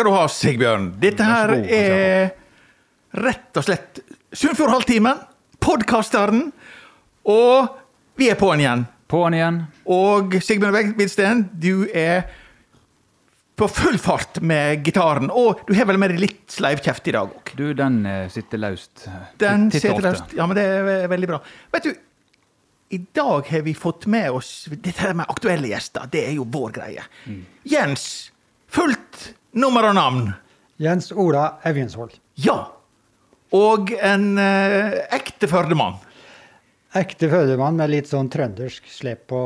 Skal du ha, Sigbjørn. Dette her er rett og slett Sunnfjordhalvtimen, podkasteren, og vi er på'n igjen. På'n igjen. Og Sigbjørn Hvidsten, du er på full fart med gitaren. Og du har vel med deg litt sleivkjeft i dag òg. Du, den eh, sitter løst. Den sitter løst. Ja, men det er veldig bra. Vet du, i dag har vi fått med oss Dette med aktuelle gjester, det er jo vår greie. Mm. Jens, fullt nummer og navn. Jens Ola Evjensvold. Ja. Og en eh, ekte Førdemann. Ekte førdemann med litt sånn trøndersk slep på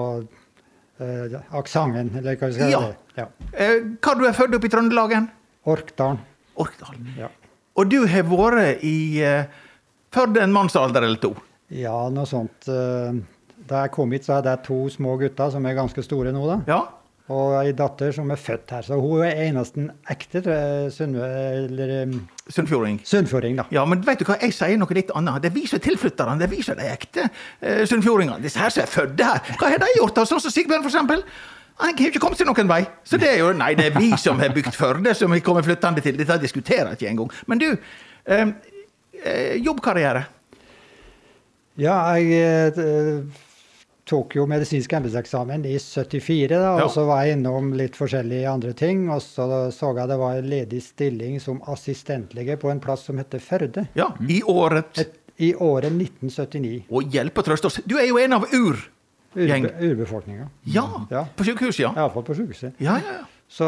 eh, aksenten, eller hva vi skal Ja. kalle. Ja. Eh, hva du er født opp i Trøndelagen? Orkdalen. Orkdalen. Ja. Og du har vært i eh, Førde en mannsalder eller to? ja, noe sånt. eh, da jeg kom hit, så hadde jeg to små gutter som er ganske store nå, da. Ja. Og ei datter som er født her. Så hun er eneste ekte sunnfjording. Sunnfjording. da. Ja, men vet du hva, jeg sier noe litt annet. Det viser tilflytterne, det viser de ekte uh, sunnfjordingene. Disse her som er fødte her. Hva har de gjort, da? Sånn som Sigbjørn, for eksempel. Han har jo ikke kommet seg noen vei. Så det er jo Nei, det er vi som har bygd Førde, som vi kommer flyttende til. Dette diskuterer jeg ikke engang. Men du, eh, eh, jobbkarriere. Ja, jeg eh, tok jo medisinsk embetseksamen i 74, da, Ja. og så var jeg innom litt forskjellige andre ting. Og så så jeg det var en ledig stilling som assistentlege på en plass som heter Førde. Ja, i året Et, I året 1979. Og hjelp og trøst oss. Du er jo en av ur... Urbe, urbefolkninga. Ja, Ja. på sykehuset, ja. Iallfall på sykehuset. Ja, ja, ja. Så,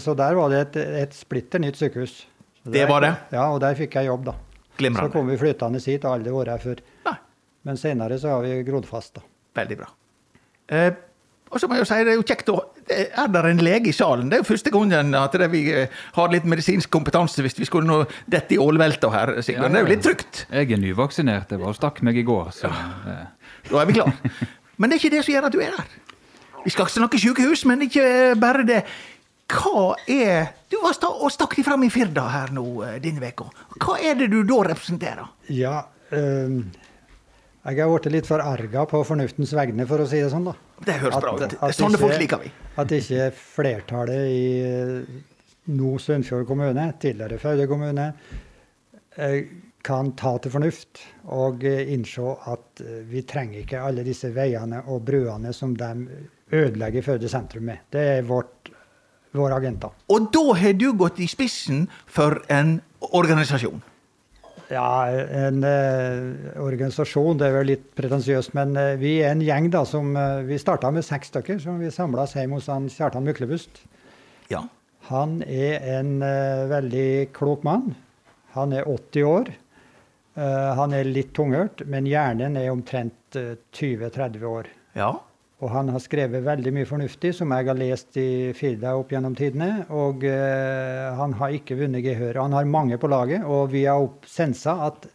så der var det et, et splitter nytt sykehus. Der, Det var det? Ja, og der fikk jeg jobb, da. Så kom vi flyttende hit, og aldri vært her før. Nei, Men senere så har vi grodd fast, da. Veldig bra. Eh, og så må jeg jo si, det er jo kjekt å Er det en lege i salen? Det er jo første gangen at det vi eh, har litt medisinsk kompetanse hvis vi skulle nå dette i ålvelta her, Sigbjørn. Det er jo litt trygt. Jeg er nyvaksinert. Jeg var og stakk meg i går. Så, ja. Da er vi klare. Men det er ikke det som gjør at du er her. Vi skal ikke snakke sykehus, men ikke bare det. Hva er Du var sta og stakk de fram i Firda her nå eh, denne veka. Hva er det du da representerer? Ja, øhm, jeg er blitt litt forarga på fornuftens vegne, for å si det sånn, da. Det høres bra ut. Sånne folk liker vi. At ikke flertallet i eh, nå Sunnfjord kommune, tidligere Faude kommune, eh, kan ta til fornuft og eh, innse at vi trenger ikke alle disse veiene og bruene som de ødelegger Faude sentrum med. Det er vårt, vår agenda. Og da har du gått i spissen for en organisasjon. Ja, en eh, organisasjon, det er vel litt pretensiøst, men eh, vi er en gjeng da, som eh, Vi starta med seks stykker, som vi samla oss hjemme hos han Kjartan Myklebust. Ja. Han er en eh, veldig klok mann. Han er 80 år. Eh, han er litt tunghørt, men hjernen er omtrent eh, 20-30 år. ja. Og han har skrevet veldig mye fornuftig som jeg har lest i Firda opp gjennom tidene. Og eh, han har ikke vunnet gehør. Han har mange på laget, og vi har sensa at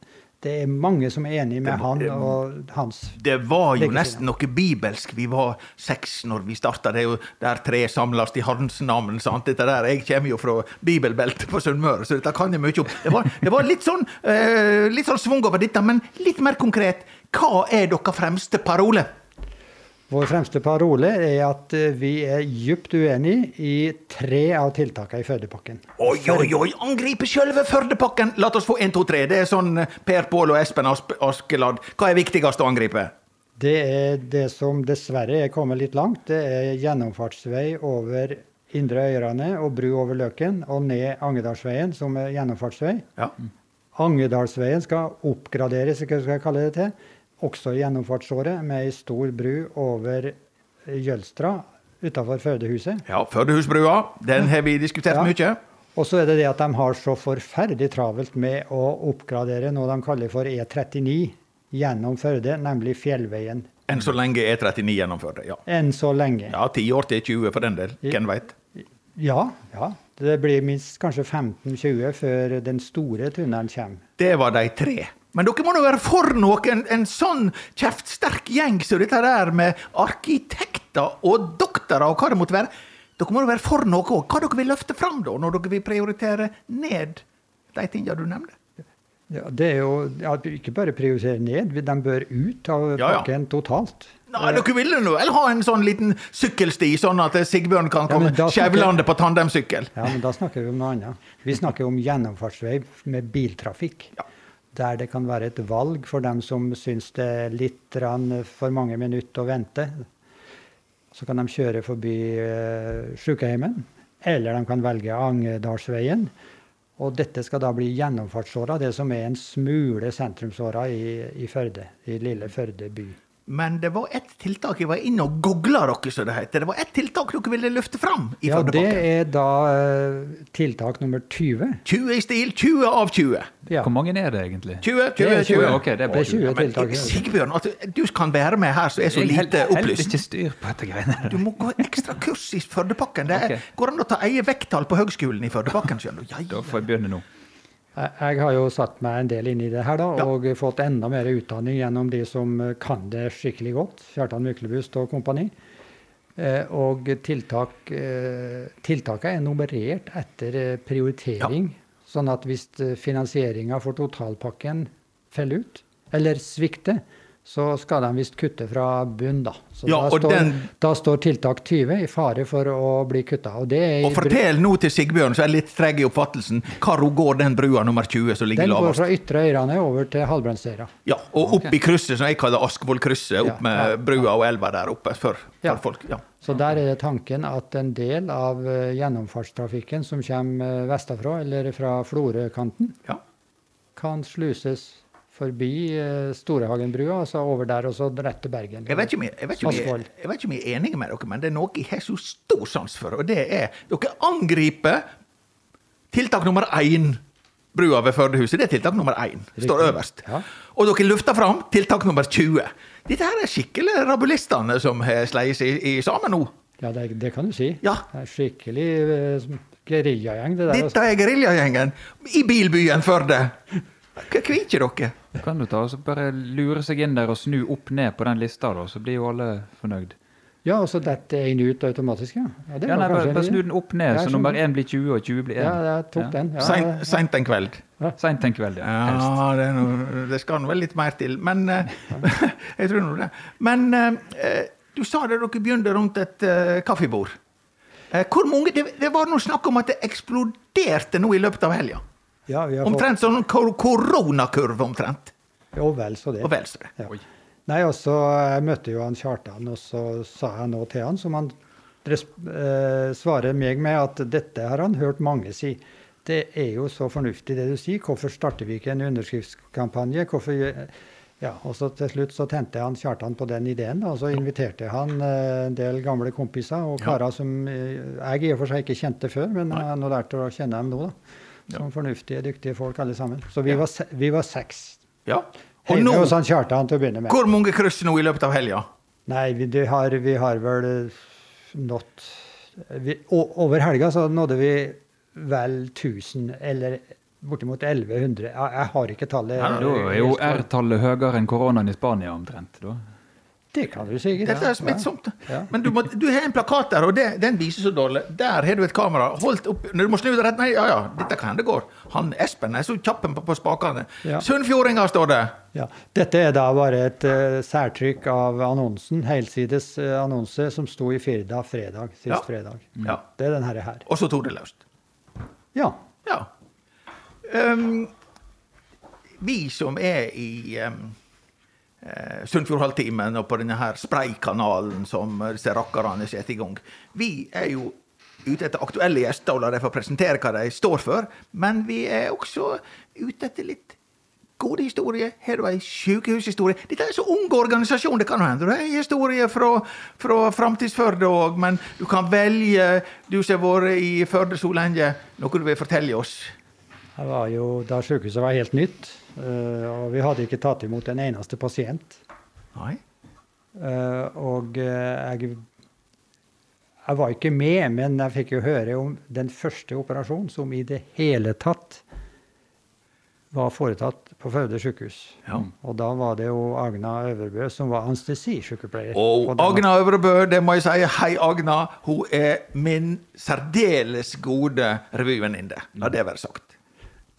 det er mange som er enig med han og hans. Det var jo nesten noe bibelsk. Vi var seks når vi starta. Det er jo der tre samles i Hans navn. sant? Dette der, Jeg kommer jo fra bibelbeltet på Sunnmøre, så dette kan jeg mye om. Det var, det var litt sånn eh, litt sånn svung over dette, men litt mer konkret. Hva er deres fremste parole? Vår fremste parole er at eh, vi er djupt uenig i tre av tiltakene i Førdepakken. Oi, oi, oi! Angripe sjølve Førdepakken! La oss få én, to, tre. Det er sånn eh, Per Pål og Espen Askeladd. Hva er viktigst å angripe? Det er det som dessverre er kommet litt langt. Det er gjennomfartsvei over Indre Øyrane og bru over Løken og ned Angedalsveien, som er gjennomfartsvei. Ja. Angedalsveien skal oppgraderes, hva skal jeg kalle det til. Også gjennomfartsåret med ei stor bru over Jølstra utafor fødehuset. ja Førdehusbrua. Den har vi diskutert Ja. mye. Og så er det det at de har så forferdelig travelt med å oppgradere noe de kaller for E39 gjennom Førde, nemlig Fjellveien. Enn så lenge er 39 gjennomført. Ja. Enn så lenge. ja, ti år til 20 for den del. Hvem veit? Ja, ja. Det blir minst kanskje 15-20 før den store tunnelen kommer. Det var de tre. Men dere må nå være for noe, en, sånn kjeftsterk gjeng som dette der med arkitekter og doktorer og hva det måtte være. Dere må nå være for noe òg. Hva dere vil løfte fram da, når dere vil prioritere ned de tingene du nevnte? Ja, det er jo ja, ikke bare prioritere ned, de bør ut av Ja, ja. pakken totalt. Nei, dere ville nå vel ha en sånn liten sykkelsti, sånn at Sigbjørn kan komme ja, skjevlande på tandemsykkel? Ja, men da snakker vi om noe annet. Vi snakker om gjennomfartsvei med biltrafikk. Ja. Der det kan være et valg for dem som syns det er litt for mange minutter å vente. Så kan de kjøre forbi eh, sykehjemmet, eller de kan velge Angedalsveien. Og dette skal da bli gjennomfartsåra, det som er en smule sentrumsåra i, i Førde, i lille Førde by. Men det var ett tiltak jeg var inne og googla dere, som det heter. Det var ett tiltak dere ville løfte fram i Ja, det er da eh, tiltak nummer 20. 20 i stil, 20 av 20. Ja. Hvor mange er det egentlig? 20, 20, er 20. 20. Ok, det er er 20 Ja, tiltak. Sigbjørn, at du kan være med her som er så Jeg lite opplyst. Jeg ikke styr på dette greiene. Du må gå ekstra kurs i Førdepakken. Det okay. Går an å ta eie vekttall på høgskolen i Førdepakken, skjønner du. Ja, Da får jeg begynne nå. Jeg har jo satt meg en del inn i det her, da, Ja. og fått enda mer utdanning gjennom de som eh, kan det skikkelig godt. Kjartan Myklebust og kompani. Eh, og tiltak, eh, tiltakene er nummerert etter prioritering. prioritering. Sånn at hvis finansieringa for totalpakken faller ut, eller svikter, så skal de visst kutte fra bunn, da. Så Ja, da, står, den- da står tiltak 20 i fare for å bli kutta. Og Og fortell nå til Sigbjørn, som er litt treg i oppfattelsen, hvor går den brua nummer 20 som ligger den går lavest? fra Ytre Øyrane over til Halvbrandsøyra. Ja, og opp i krysset som jeg kaller Askvollkrysset, opp Ja, med ja. brua og elva der oppe for, for Ja. folk. Ja. Så der er det tanken at en del av eh, gjennomfartstrafikken som kommer eh, vestafra, eller fra Florø-kanten, Ja. kan sluses forbi eh, Storehagenbrua, altså over der og så rett til Bergen. Jeg vet, ikke om jeg, er enig med dere, men det er noe jeg har så stor sans for, og det er Dere angriper tiltak nummer én. Brua ved Førdehuset. Det er tiltak nummer én. Står øverst. Ja. Og dere løfter fram tiltak nummer 20. Dette her er skikkelig rabulistene som har seg i, i sammen nå. Ja, det, det kan du si. Ja. Det er skikkelig uh, geriljagjeng, det der. altså. Dette er geriljagjengen i bilbyen Førde. Hva kviker dere? Kan du ta og så bare lure seg inn der og snu opp ned på den lista, da, så blir jo alle fornøyd. Ja, og så detter én ut automatisk, ja. ja det Ja, nei, bare, bare snu den opp ned, så nummer én blir 20, og 20 blir 1. Ja, jeg tok den. Ja, Seint ja. en kveld. Seint en kveld, ja. Helst. Ja, det, er noe, det skal nå vel litt mer til. Men eh, jeg tror nå det. Men eh, du sa det dere begynte rundt et eh, kaffebord. Eh, hvor mange, det, det var noe snakk om at det eksploderte nå i løpet av helga. Ja, vi har Omtrent sånn kor koronakurve, omtrent. fått Jo, vel så det. Og vel så det. Ja. Nei, og så Jeg møtte jo han Kjartan, og så sa jeg nå til han, som han eh, svarer meg med, at dette har han hørt mange si. Det er jo så fornuftig det du sier. Hvorfor starter vi ikke en underskriftskampanje? Hvorfor gjør- ja, og så Til slutt så tente han Kjartan på den ideen, og så inviterte han eh, en del gamle kompiser og Ja. karer som eh, jeg i og for seg ikke kjente før, men jeg har nå lært å kjenne dem nå. da. Som fornuftige, dyktige folk alle sammen. Så vi, Ja. var, vi var seks. Ja. Og Hjemme nå, hos han Kjartan til å begynne med. hvor mange kryss nå i løpet av helga? Nei, vi, det har, vi har vel nådd vi, Over helga så nådde vi vel 1000, eller bortimot 1100. Jeg, jeg har ikke tallet. Ja, Da er jo R-tallet høyere enn koronaen i Spania omtrent. da. Det kan du sikkert. Dette er smittsomt. Ja. Men du, må, du har en plakat der, og det, den viser så dårlig. Der har du et kamera. Holdt opp, Du må snu deg rett. Nei, ja ja, dette kan hende går. Han Espen er så kjapp på, på spakene. Ja. Sunnfjordinger, står det. Ja. Dette er da bare et uh, særtrykk av annonsen, helsides uh, annonse, som sto i Firda fredag, sist Ja. fredag. Ja. Det er denne her. Og så tok det løst. Ja. Ja. Um, vi som er i um, uh, Sunnfjordhalvtimen og på denne her Spray-kanalen som eh, disse rakkerne setter i gang, vi er jo ute etter aktuelle gjester og la dem få presentere hva de står for, men vi er også ute etter litt gode historier. Har du ei sykehushistorie? Dette er så ung organisasjon, det kan hende. Du har en historie fra, fra Framtidsførde òg, men du kan velge, du som har vært i Førde så lenge, noe du vil fortelle oss. Jeg var jo da sykehuset var helt nytt, eh, og vi hadde ikke tatt imot en eneste pasient. Nei? Eh, og eh, jeg Jeg var ikke med, men jeg fikk jo høre om den første operasjonen som i det hele tatt var foretatt på Føde sykehus. Ja. Og da var det jo Agna Øverbø som var anestesisykepleier. Og Og Agna Øverbø, det må jeg si. Hei, Agna. Hun er min særdeles gode revyvenninne. La det være sagt.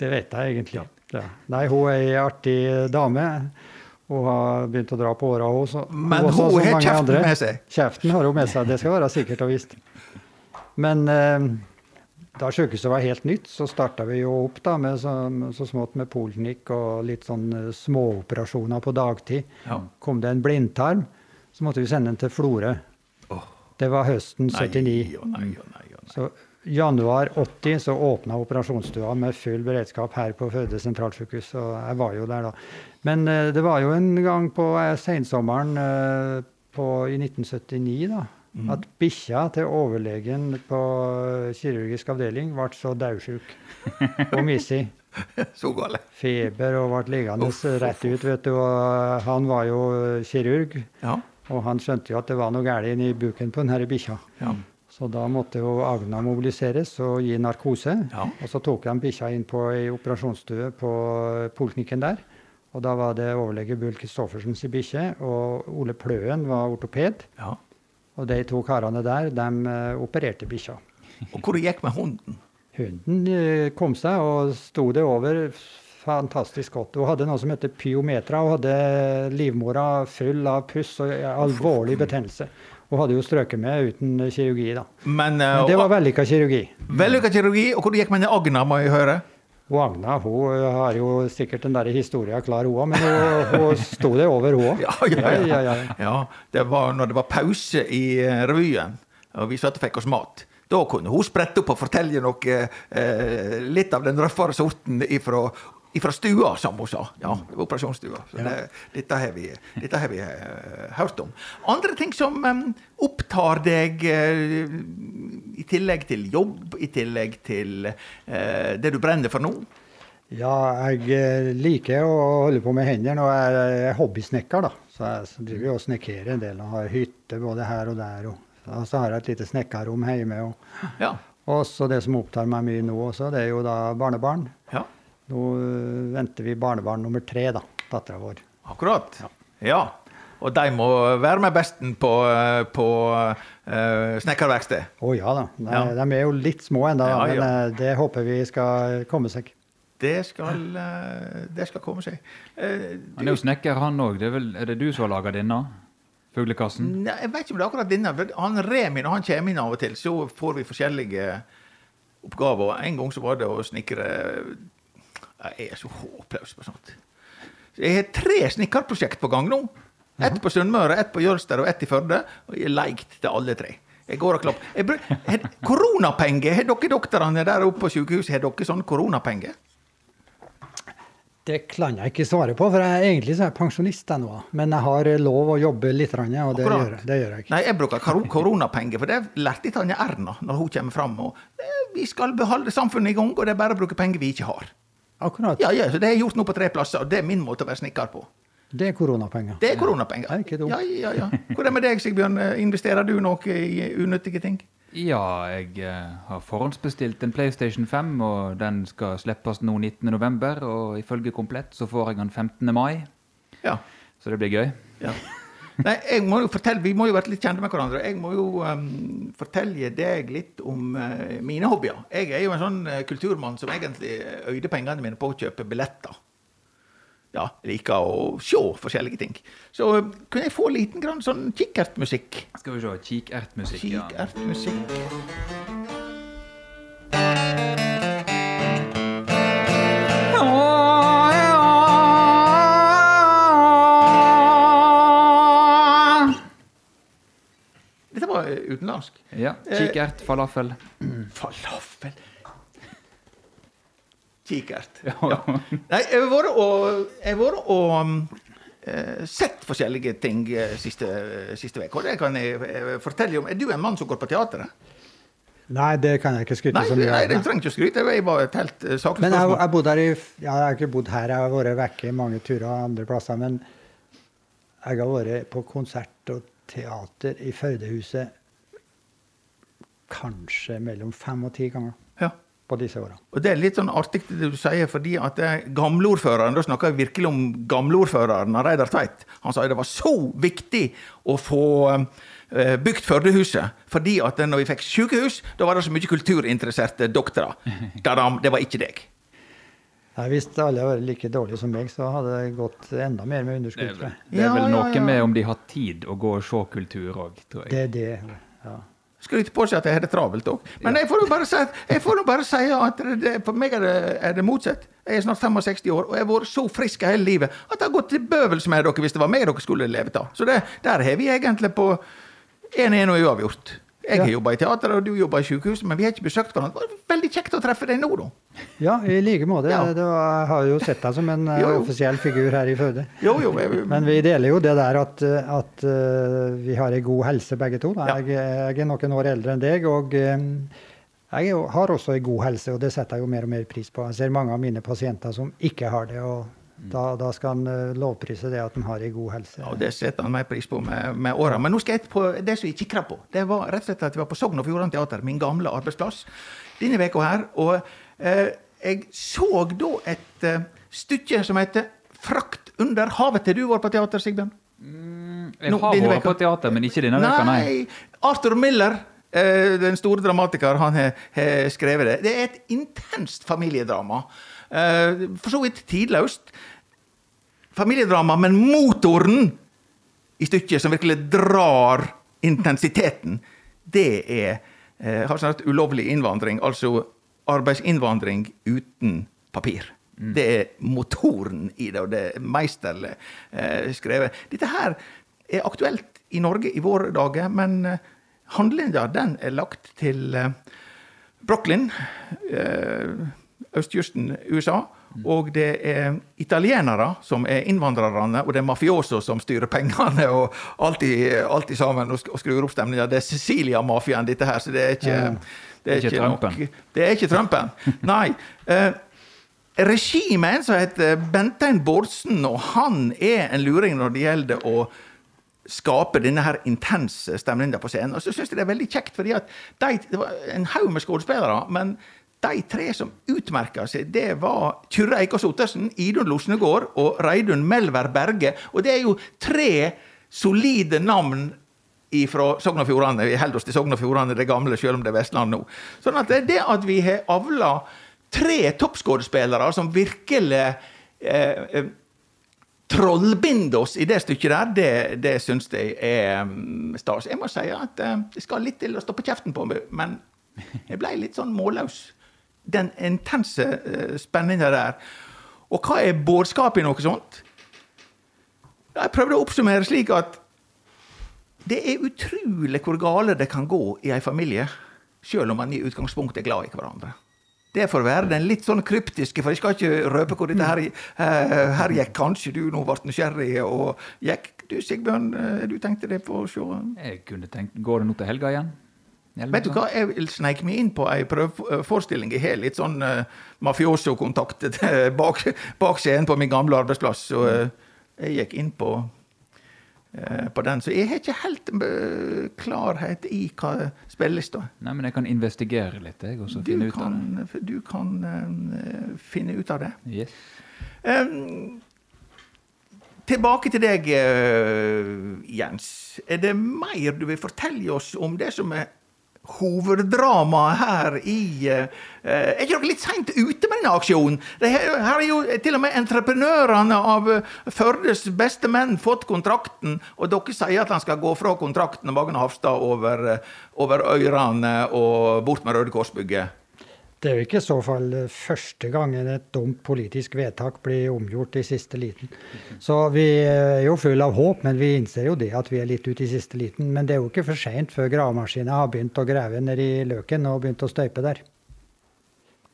Det vet jeg egentlig. Ja. Nei, hun er ei artig dame. Hun har begynt å dra på åra, hun. så- Men også, hun som har kjeften andre. med seg. Kjeften har hun med seg, det skal være sikkert og visst. Men eh, da sykehuset var helt nytt, så starta vi jo opp da med så, så smått med poliklinikk og litt sånn eh, småoperasjoner på dagtid. Ja. Kom det en blindtarm, så måtte vi sende den til Florø. Oh. Det var høsten Nei 79. og nei oh, nei. nei. Så januar 80 så åpna operasjonsstua med full beredskap her på Føde sentralsykehus. Og jeg var jo der da. Men eh, det var jo en gang på eh, sensommeren eh, på, i 1979 da, at bikkja til overlegen på kirurgisk avdeling ble så daudsjuk. Og missig. Så gale. Feber og ble liggende Uff, uff, rett ut, vet du. Og han var jo kirurg, Ja. og han skjønte jo at det var noe galt inni buken på denne bikkja. Ja. Så da måtte jo Agna mobiliseres og gi narkose. Ja. Og så tok de bikkja inn på ei operasjonsstue på poliklinikken der. Og da var det overlege Bull Kristoffersens bikkje, og Ole Pløen var ortoped. ja. Og de to karene der, de eh, opererte bikkja. Og hvor det gikk med hunden? Hunden eh, kom seg og sto det over fantastisk godt. Hun hadde noe som heter pyometra. og hadde livmora full av puss og alvorlig betennelse. Hun hadde jo strøket med uten kirurgi, da. Men, uh, Men det var vellykka kirurgi. Vellykka kirurgi. Og hvor det gikk med Agna, må jeg høre? Og Agna hun eh, har jo sikkert den der historia klar, hun òg, men hun, hun sto det over, hun òg. Ja, ja, ja. ja, ja. Ja, det var når det var pause i eh, revyen, og vi satt og fikk oss mat. Da kunne hun sprette opp og fortelle noe, eh, litt av den røffere sorten ifra, ifra stua, som hun sa. Ja, var operasjonsstua. Så det, dette har vi, dette har vi eh, hørt om. Andre ting som um, opptar deg, uh, i tillegg til jobb, i tillegg til uh, det du brenner for nå? Ja, jeg liker å holde på med hendene, og jeg er hobbysnekker, da. Så jeg driver og snekrer en del, og har hytte både her og der. Og, og så har jeg et lite snekkerrom hjemme. Og, Ja. og så det som opptar meg mye nå også, det er jo da barnebarn. ja. Nå eh, venter vi barnebarn nummer tre, da. Dattera vår. Akkurat. Ja. Og de må være med besten på, eh, på uh, snekkerverksted. Å ja da. De, Ja. de er jo litt små ennå, Ja, men ja. det håper vi skal komme seg. Det skal, det skal komme seg. Eh, Han er jo snekker, han òg. Er, er det du som har laga denne? Fuglekassen? Nei, jeg vet ikke om det er akkurat denne. Han Remi, når han kommer inn av og til, så får vi forskjellige oppgaver. En gang så var det å snekre Jeg er så håpløs på sånt. Jeg har tre snekkerprosjekt på gang nå. Ett på Sunnmøre, ett på Jølster og ett i Førde. Og jeg er leigt til alle tre. Jeg går og klapper. Koronapenger! Har dere doktorene der oppe på sykehuset har dere sånne koronapenger? Det kan jeg ikke svare på, for jeg, egentlig så er jeg pensjonist jeg nå. Men jeg har lov å jobbe litt, og det gjør, det gjør jeg. Nei, jeg bruker koronapenger, for det lærte jeg Tanja Erna når hun kommer fram. Og eh, vi skal beholde samfunnet i gang, og det er bare å bruke penger vi ikke har. Akkurat. Ja, ja, så Det har jeg gjort nå på tre plasser, og det er min måte å være snekker på. Det er koronapenger. Det er koronapenger. Det er ikke dumt. Ja, ja, ja. Hvor er det med deg, Sigbjørn? Investerer du noe i unyttige ting? Ja, jeg eh, har forhåndsbestilt en PlayStation 5, og den skal slippes nå 19.11. Og ifølge Komplett så får jeg den 15. mai, Ja. så det blir gøy. ja. Nei, jeg må jo fortelle, Vi må jo være litt kjente med hverandre. Jeg må jo um, fortelle deg litt om uh, mine hobbyer. Jeg er jo en sånn uh, kulturmann som egentlig øyde pengene mine på å kjøpe billetter. Ja, liker å se forskjellige ting. Så uh, kunne jeg få liten grann sånn kikkertmusikk? Skal vi se, kikertmusikk. ja. Kikertmusikk. Utenlandsk. Ja, kikert, falafel. Falafel Kikert. Ja. Ja. Nei, jeg har vært og, jeg har vært og um, eh, sett forskjellige ting eh, siste, siste vek. Og det kan jeg eh, fortelle om. Er du en mann som går på teateret? Nei, det kan jeg ikke skryte Nei, så mye nei, av. du trenger ikke å skryte. Jeg var et helt saklig Men jeg, jeg bodde her i ja, Jeg har ikke bodd her, jeg har vært vekke i mange turer andre plasser. Men jeg har vært på konsert og teater i Førdehuset kanskje mellom fem og ti ganger Ja. på disse årene. Og det er litt sånn artig det du sier, fordi at det er gamleordføreren, da snakker jeg virkelig om gamleordføreren, Reidar Tveit, han sa det var så viktig å få eh, bygd Førdehuset, fordi at når vi fikk sykehus, da var det så mye kulturinteresserte doktorer. Det var ikke deg. Nei, Hvis alle hadde vært like dårlige som meg, så hadde det gått enda mer med Det er vel, det er vel ja, noe ja. med om de har tid å gå og se kultur òg, tror jeg. Det er det. Ja. Skryter på seg at jeg har det travelt òg. Men jeg får nå bare si, at- bare si at det, for meg er det, er det motsatt. Jeg er snart 65 år, og jeg har vært så frisk hele livet at det har gått til bøvels med dere hvis det var meg dere skulle levd av. Så det, der har vi egentlig på 1-1 og uavgjort. Jeg har Ja. jobba i teater, og du jobber i sykehus, men vi har ikke besøkt hverandre. Det var veldig kjekt å treffe deg nå, da. ja, i like måte. Ja. Jeg har jo sett deg som en eh, Jo, jo. offisiell figur her i Førde. Jo, jo. Jeg, Men vi deler jo det der at, at eh, vi har ei god helse begge to. Jeg, jeg er noen år eldre enn deg, og eh, jeg har også ei god helse, og det setter jeg jo mer og mer pris på. Jeg ser mange av mine pasienter som ikke har det, og da, da skal en eh, lovprise det at han har ei god helse. Ja, Det setter han mer pris på med, med åra. Men nå skal jeg på det som jeg kikka på. Det var rett og slett at vi var på Sogn og Fjordane Teater, min gamle arbeidsplass, denne veka her. Og eh, jeg så da et eh, stykke som heter 'Frakt under havet'. Har du vært på teater, Sigbjørn? Jeg Nå, har vært på teater, men ikke denne veka, nei. nei. Arthur Miller, eh, den store dramatiker, han har har skrevet det. Det er et intenst familiedrama. Eh, For så vidt tidløst. Familiedrama, men motoren i stykket som virkelig drar intensiteten, det er eh, har snart ulovlig innvandring, altså arbeidsinnvandring uten papir. Det er motoren i det, og det er meisterlig eh, skrevet. Dette her er aktuelt i Norge i våre dager, men eh, handlinga den er lagt til eh, Brooklyn, eh, østkysten USA. Og det er italienere som er innvandrerne, og det er mafioso som styrer pengene og alltid, alltid sammen og og skrur opp stemninga. Det er Sicilia-mafiaen, dette her, så det er ikke Det er Ikke Trumpen. nok. Det er ikke Trumpen. Nei. Eh, regimet en som heter Bentein Bårdsen, og han er en luring når det gjelder å skape denne her intense stemninga på scenen. Og så syns jeg det er veldig kjekt, fordi at de, det var en haug med skuespillere, men de tre som utmerka seg, det var Kyrre Eikås Ottersen, Idun Losnegård og Reidun Melvær Berge. Og det er jo tre solide navn fra Sogn og Fjordane. Vi holder oss til Sogn og Fjordane, det gamle, selv om det er Vestland nå. Sånn at det, at vi har avla tre toppskuespillere som virkelig eh, trollbinder oss i det stykket der, det, det syns jeg er mm, stas. Jeg må si at eh, det skal litt til å stoppe kjeften på meg, men jeg ble litt sånn målløs. Den intense uh, spenninga der. Og hva er budskapet i noe sånt? Jeg prøvde å oppsummere slik at det er utrolig hvor gale det kan gå i en familie, selv om man i utgangspunktet er glad i hverandre. Det får være den litt sånn kryptiske, for jeg skal ikke røpe hvor dette her, eh, her gikk. Kanskje du nå ble nysgjerrig og gikk. Du Sigbjørn, eh, du tenkte det på å se Jeg kunne tenkt, Går det nå til helga igjen? Vet du hva, jeg vil sneike meg inn på ei prøveforestilling. Jeg har litt sånn uh, mafioso-kontakt eh, bak, bak scenen på min gamle arbeidsplass. Så uh, jeg gikk inn på, uh, på den. Så jeg har ikke helt klarhet i hva spilles da. Nei, men jeg kan investigere litt, jeg, og så finne ut av det. du kan finne ut av det. Yes. Um, tilbake til deg, Jens. Er det mer du vil fortelle oss om det som er hoveddramaet her i eh, Er ikke dere litt seint ute med denne aksjonen? Her, er jo til og med entreprenørene av eh, Førdes beste menn fått kontrakten, og dere sier at han skal gå fra kontrakten Magne Hafstad over, eh, over Øyrane og bort med Røde Kors-bygget. Det er jo ikke i så fall første gangen et dumt politisk vedtak blir omgjort i siste liten. Så vi er jo full av håp, men vi innser jo det at vi er litt ute i siste liten. Men det er jo ikke for seint før gravemaskina har begynt å grave ned i løken og begynt å støype der.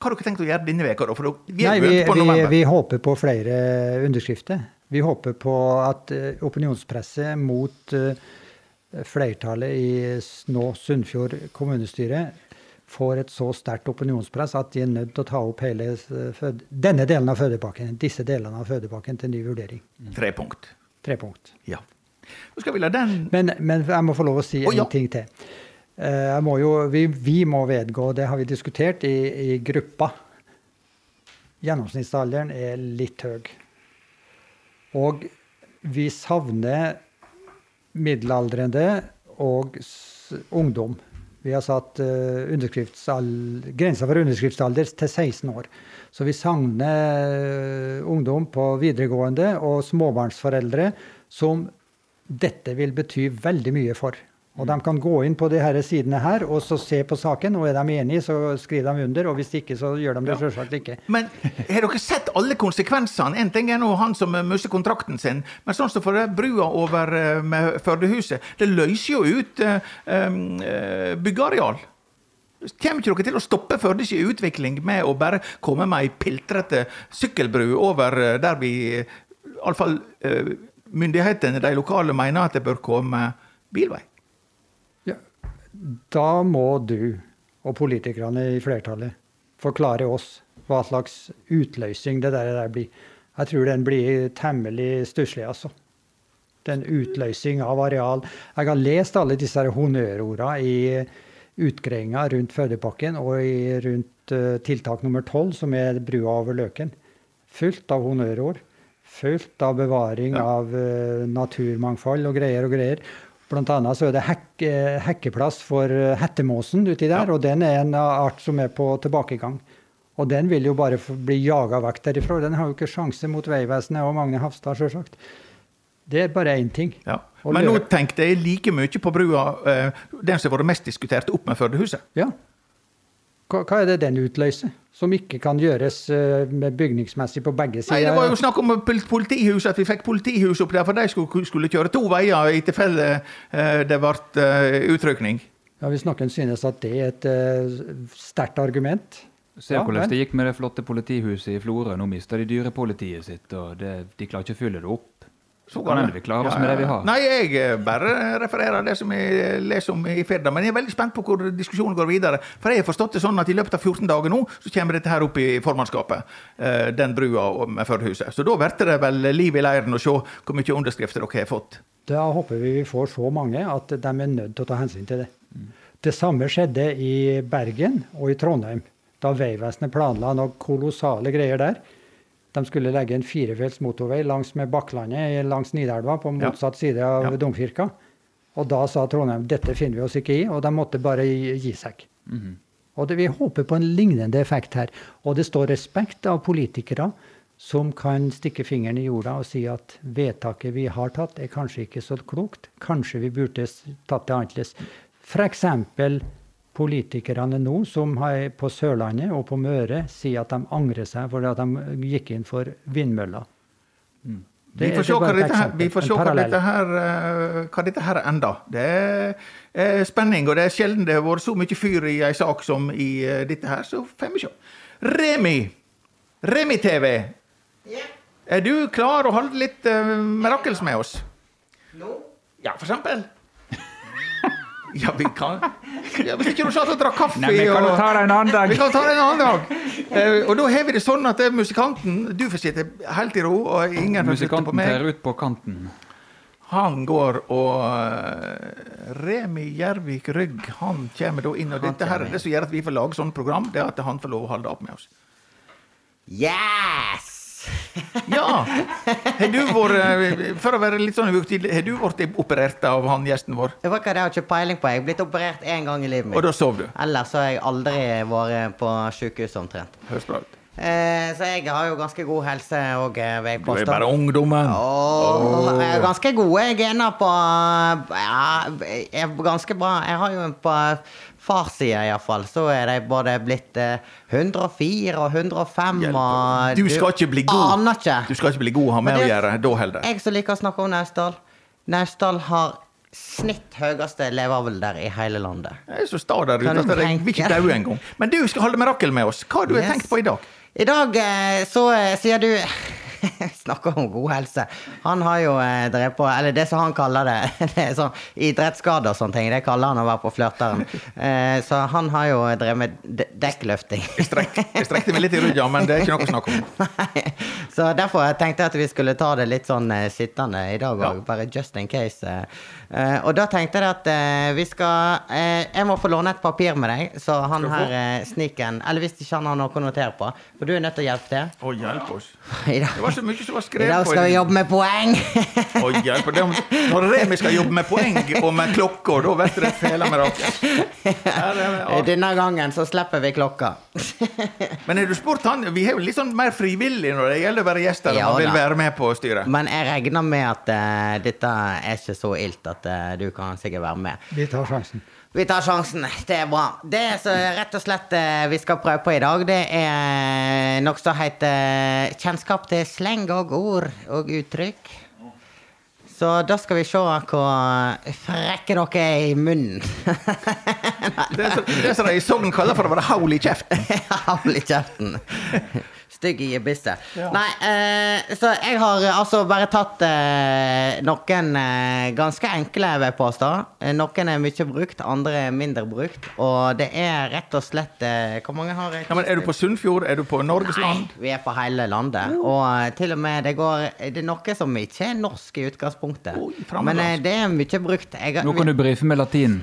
Hva har dere tenkt å gjøre denne veka da? Vi Nei, vi, vi, vi håper på flere underskrifter. Vi håper på at eh, opinionspresset mot eh, flertallet i nå Sunnfjord kommunestyre får et så sterkt opinionspress at de er nødt til å ta opp hele s- denne delen av fødepakken, disse delene av fødepakken til ny vurdering. Tre punkt. Tre punkt. Ja. Nå skal vi la den Men, men jeg må få lov å si Å, en ja. ting til. Eh, Jeg må jo, vi, vi må vedgå, det har vi diskutert i, i gruppa. Gjennomsnittsalderen er litt høy. Og vi savner middelaldrende og ungdom Vi har satt uh, grensa for underskriftsalder til 16 år. Så vi savner uh, ungdom på videregående og småbarnsforeldre som dette vil bety veldig mye for. Og De kan gå inn på de her sidene her og så se på saken. og Er de enige, så skriver de under. og Hvis ikke, så gjør de det selvsagt ikke. Men har dere sett alle konsekvensene? En ting er nå han som mister kontrakten sin, men sånn som for brua over eh, med Førdehuset, det løser jo ut um, byggeareal. Kommer ikke dere til å stoppe Førdes utvikling med å bare komme med ei piltrete sykkelbru over der vi iallfall uh, myndighetene, de lokale, mener at det bør komme bilvei? Da må du og politikerne i flertallet forklare oss hva slags utløsning det der, der blir. Jeg tror den blir temmelig stusslig, altså. Den utløsning av areal. Jeg har lest alle disse honnørordene i utgreiinga rundt Fødepakken og i, rundt uh, tiltak nummer tolv, som er brua over Løken. Fullt av honnørord. Fullt av bevaring ja. av uh, naturmangfold og greier og greier. Blant annet så er det hek, eh, hekkeplass for eh, hettemåsen uti der, ja. og den er en art som er på tilbakegang. Og den vil jo bare bli jaga vekk derifra. Den har jo ikke sjanse mot Vegvesenet og Magne Hafstad, sjølsagt. Det er bare én ting. Ja. Men nå tenkte jeg like mye på brua, eh, den som har vært mest diskutert, opp med Førdehuset. Ja. Hva, hva er det den utløser? som ikke kan gjøres uh, bygningsmessig på begge sider. Nei, Det var jo snakk om politihus, at vi fikk politihus opp der, for de skulle, skulle kjøre to veier i tilfelle uh, det ble uh, utrykning. Ja, Hvis noen synes at det er et sterkt argument. Se ja, hvordan det gikk med det flotte politihuset i Florø. Nå mister de dyrepolitiet sitt, og det, de klarer ikke å fylle det opp. Så kan hende vi klarer oss ja, med det vi har. Nei, jeg eh, bare refererer det som jeg leser om i Firda. Men jeg er veldig spent på hvor diskusjonen går videre. For jeg har forstått det sånn at i løpet av 14 dager nå, så kommer dette her opp i formannskapet. Eh, den brua med Førdehuset. Så da blir det vel liv i leiren å se hvor mye underskrifter dere har fått. Da håper vi vi får så mange at de er nødt til å ta hensyn til det. Det samme skjedde i Bergen og i Trondheim. Da Vegvesenet planla noen kolossale greier der. De skulle legge en firefelts motorvei langs med Bakklandet langs Nidelva på motsatt side av ja. domkirka. Og da sa Trondheim dette finner vi oss ikke i, og de måtte bare gi, gi seg. Mm -hmm. Og det, Vi håper på en lignende effekt her. Og det står respekt av politikere som kan stikke fingeren i jorda og si at vedtaket vi har tatt, er kanskje ikke så klokt. Kanskje vi burde tatt det annerledes. F.eks politikerne nå, som på Sørlandet og på Møre, sier at de angrer seg fordi at de gikk inn for vindmøller. Mm. Vi får se hva dette her, vi får se hva dette her, eh, hva dette her ender. Det er spenning, og det er sjelden det har vært så mye fyr i ei sak som i eh, dette her, så får vi se. Remi! Remi-TV. Ja. Er du klar å holde litt uh, mirakels med oss? Nå? Ja, for eksempel. Ja, vi kan ja, Hvis ikke du satt og drakk kaffe Nei, Vi kan jo ta det en annen dag. Vi kan ta det en annen dag. Uh, og da har vi det sånn at det er musikanten Du får sitte helt i ro, og ingen får sitte på meg. Musikanten tar ut på kanten. Han går og uh, Remi Gjervik Rygg han kommer da inn. Og dette her er det som gjør at vi får lage sånn program, det er at han får lov å holde opp med oss. Yes! Ja! Har du vært, for å være litt sånn uhøytidelig, har du blitt operert av han gjesten vår? Det var ikke det, jeg har ikke peiling på. Jeg har blitt operert én gang i livet mitt. Og da sov du? Ellers har jeg aldri vært på sykehus omtrent. Høres bra ut. Eh, så jeg har jo ganske god helse òg, eh, vil jeg påstå. Du er bare ungdommen. Oh, oh. Jeg ganske gode gener på Ja, ganske bra. Jeg har jo på farssida iallfall, så er de både blitt eh, 104 og 105 og Du skal ikke bli god. Aner ikke. Du skal ikke bli god å ha med å gjøre. Da holder det. Jeg som liker å snakke om Naustdal. Naustdal har snitt høyeste levealder i hele landet. Jeg er så sta der ute at jeg vil ikke dø engang. Men du skal holde mirakel med oss. Hva har du yes. tenkt på i dag? I dag eh, så eh, sier du Snakker om god helse. Han har jo eh, drevet på Eller det som han kaller det, det er sånn idrettsskader og sånne ting. Det kaller han å være på flørteren. Eh, så han har jo drevet med dekkløfting. Jeg, strekte meg litt i ryggen, men det er ikke noe å snakke om. Nei. Så derfor tenkte jeg at vi skulle ta det litt sånn eh, sittende i dag òg, bare just in case. eh. Eh, og da tenkte jeg at eh, vi skal eh, Jeg må få låne et papir med deg, så han her eh, sniken Eller hvis ikke han har noe å notere på, for du er nødt til å hjelpe til. Å, hjelp oss. I dag, var så mye som var i dag skal vi jobbe med poeng! Å, hjelp. Det Når Remi skal jobbe med poeng og med klokker, da vet du det fela med rake. Her er Denne gangen så slipper vi klokka. Men har du spurt han Vi er jo litt sånn mer frivillige når det gjelder å være gjester Ja man vil være med på styret. Men jeg regner med at uh, dette er ikke så ilt at uh, du kan sikkert være med. Vi tar sjansen. Vi tar sjansen. Det er bra. Det som rett og slett eh, vi skal prøve på i dag, det er noe som heter kjennskap til sleng og ord og uttrykk. Så da skal vi se hvor frekke dere er i munnen. Det så- det er som de i Sogn kaller for å være haul i kjeften. haul i kjeften. Stygg i gebisset. Nei, eh, så jeg har altså bare tatt eh, noen eh, ganske enkle, vil påstå. Eh, Noen er mye brukt, andre er mindre brukt. Og det er rett og slett eh, Hvor mange har jeg? Ja, men er du på Sunnfjord? Er du på Norgesland? Nei, vi er på hele landet. Og eh, til og med det går Det er noe som ikke er norsk i utgangspunktet. Oi. Men eh, det er mye brukt. Jeg, Nå kan du brife med latin.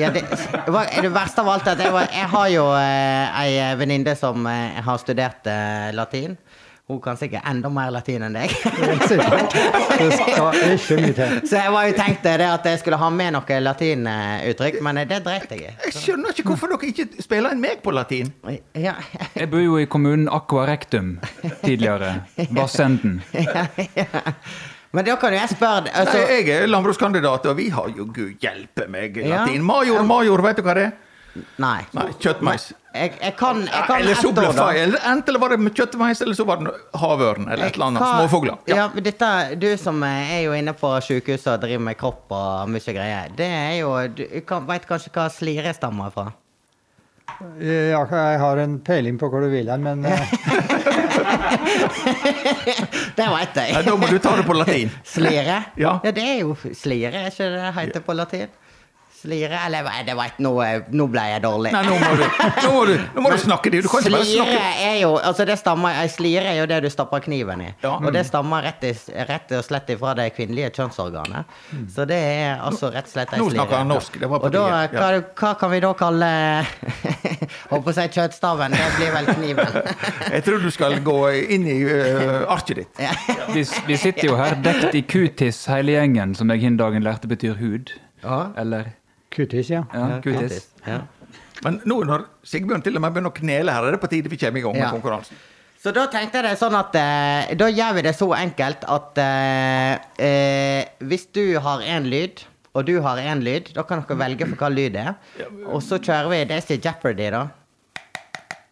Ja, det, var- det verste av alt er at jeg, var, jeg har jo eh, ei venninne som eh, har studert eh, latin. Hun kan sikkert enda mer latin enn deg. Så jeg var jo tenkt det at jeg skulle ha med noe latinuttrykk, men eh, det dreit jeg i. Jeg skjønner ikke hvorfor dere ikke spiller inn meg på latin. Ja, Jeg bor jo i kommunen Aqua Rectum tidligere. Vassenden. ja, ja. Men da kan jeg spørre deg, altså, Nei, jeg er landbrukskandidat, og vi har jo gud hjelpe meg Ja. latin. Major, major, vet du hva det er? Nei. Nei, kjøttmeis. Jeg, jeg kan, jeg kan Eller så ble feil. Enten var det kjøttmeis, eller så var det havørn, eller et eller annet. Småfugler. Ja. ja dette, du som er jo inne på sykehuset og driver med kropp og mye greier, det er jo Du kan, veit kanskje hva slire stammer fra? Ja, jeg har en peiling på hvor du vil hen, men eh, det veit Nei, jeg. da må du ta det på latin. Slire? Ja. det er jo slire, er ikke det heter på latin? Slire Eller jeg vet ikke, nå, nå ble jeg dårlig. Nei, nå må du, nå må du, nå må du snakke. Du kan ikke bare Slire snakke. er jo altså det stammer, Slire er jo det du stapper kniven i. Ja. Og det stammer rett, i, rett og slett ifra det kvinnelige kjønnsorganet. Så det er altså rett og slett ei Nå snakker han norsk, det var på Og da, hva, hva kan vi da kalle Holdt på å si kjøttstaven. Det blir vel kniven. Jeg tror du skal gå inn i uh, arket ditt. Vi, vi sitter jo her dekt i kutis hele gjengen, som jeg hin dagen lærte betyr hud. Ja. Eller kutis, ja. ja, kutis. Ja. Men nå når Sigbjørn til og med begynner å knele her, er det på tide vi kommer i gang med Ja. konkurransen. Så da tenkte jeg det sånn at eh, Da gjør vi det så enkelt at eh, eh, hvis du har én lyd, og du har én lyd, da kan dere velge for hva lyd det er. Og så kjører vi Daisy Jeopardy, da.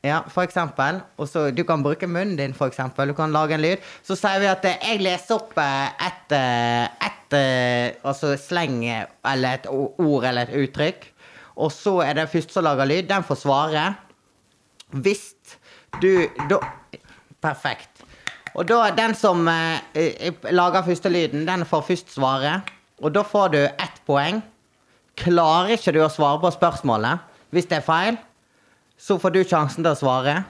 Ja, for eksempel. Og så Du kan bruke munnen din, for eksempel. Du kan lage en lyd. Så sier vi at eh, jeg leser opp eh, et, eh, et eh, altså sleng eller et ord eller et uttrykk. Og så er det første som lager lyd. Den får svare. Hvis du da, Perfekt. Og da den som lager første lyden, den får først svare. Og da får du ett poeng. Klarer ikke du å svare på spørsmålet hvis det er feil, så får du sjansen til å svare.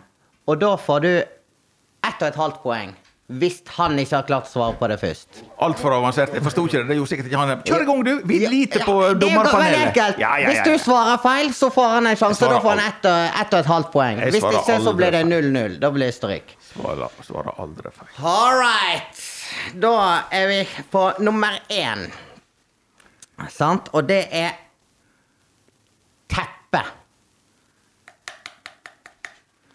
Og da får du ett og et halvt poeng. Hvis han ikke har klart å svare på det først. Altfor avansert. Jeg forsto ikke det. Det gjorde sikkert ikke han. Kjør i gang, du! Vi liter på Ja, er dommerpanelet. Ja, ja, ja, Hvis du svarer feil, så får han en sjanse. Da får han ett og, ett og et halvt poeng. Hvis ikke, så blir det 0-0. Da blir det stryk. Svarer, svarer aldri feil. All right. Da er vi på nummer én. Sant? Og det er teppe.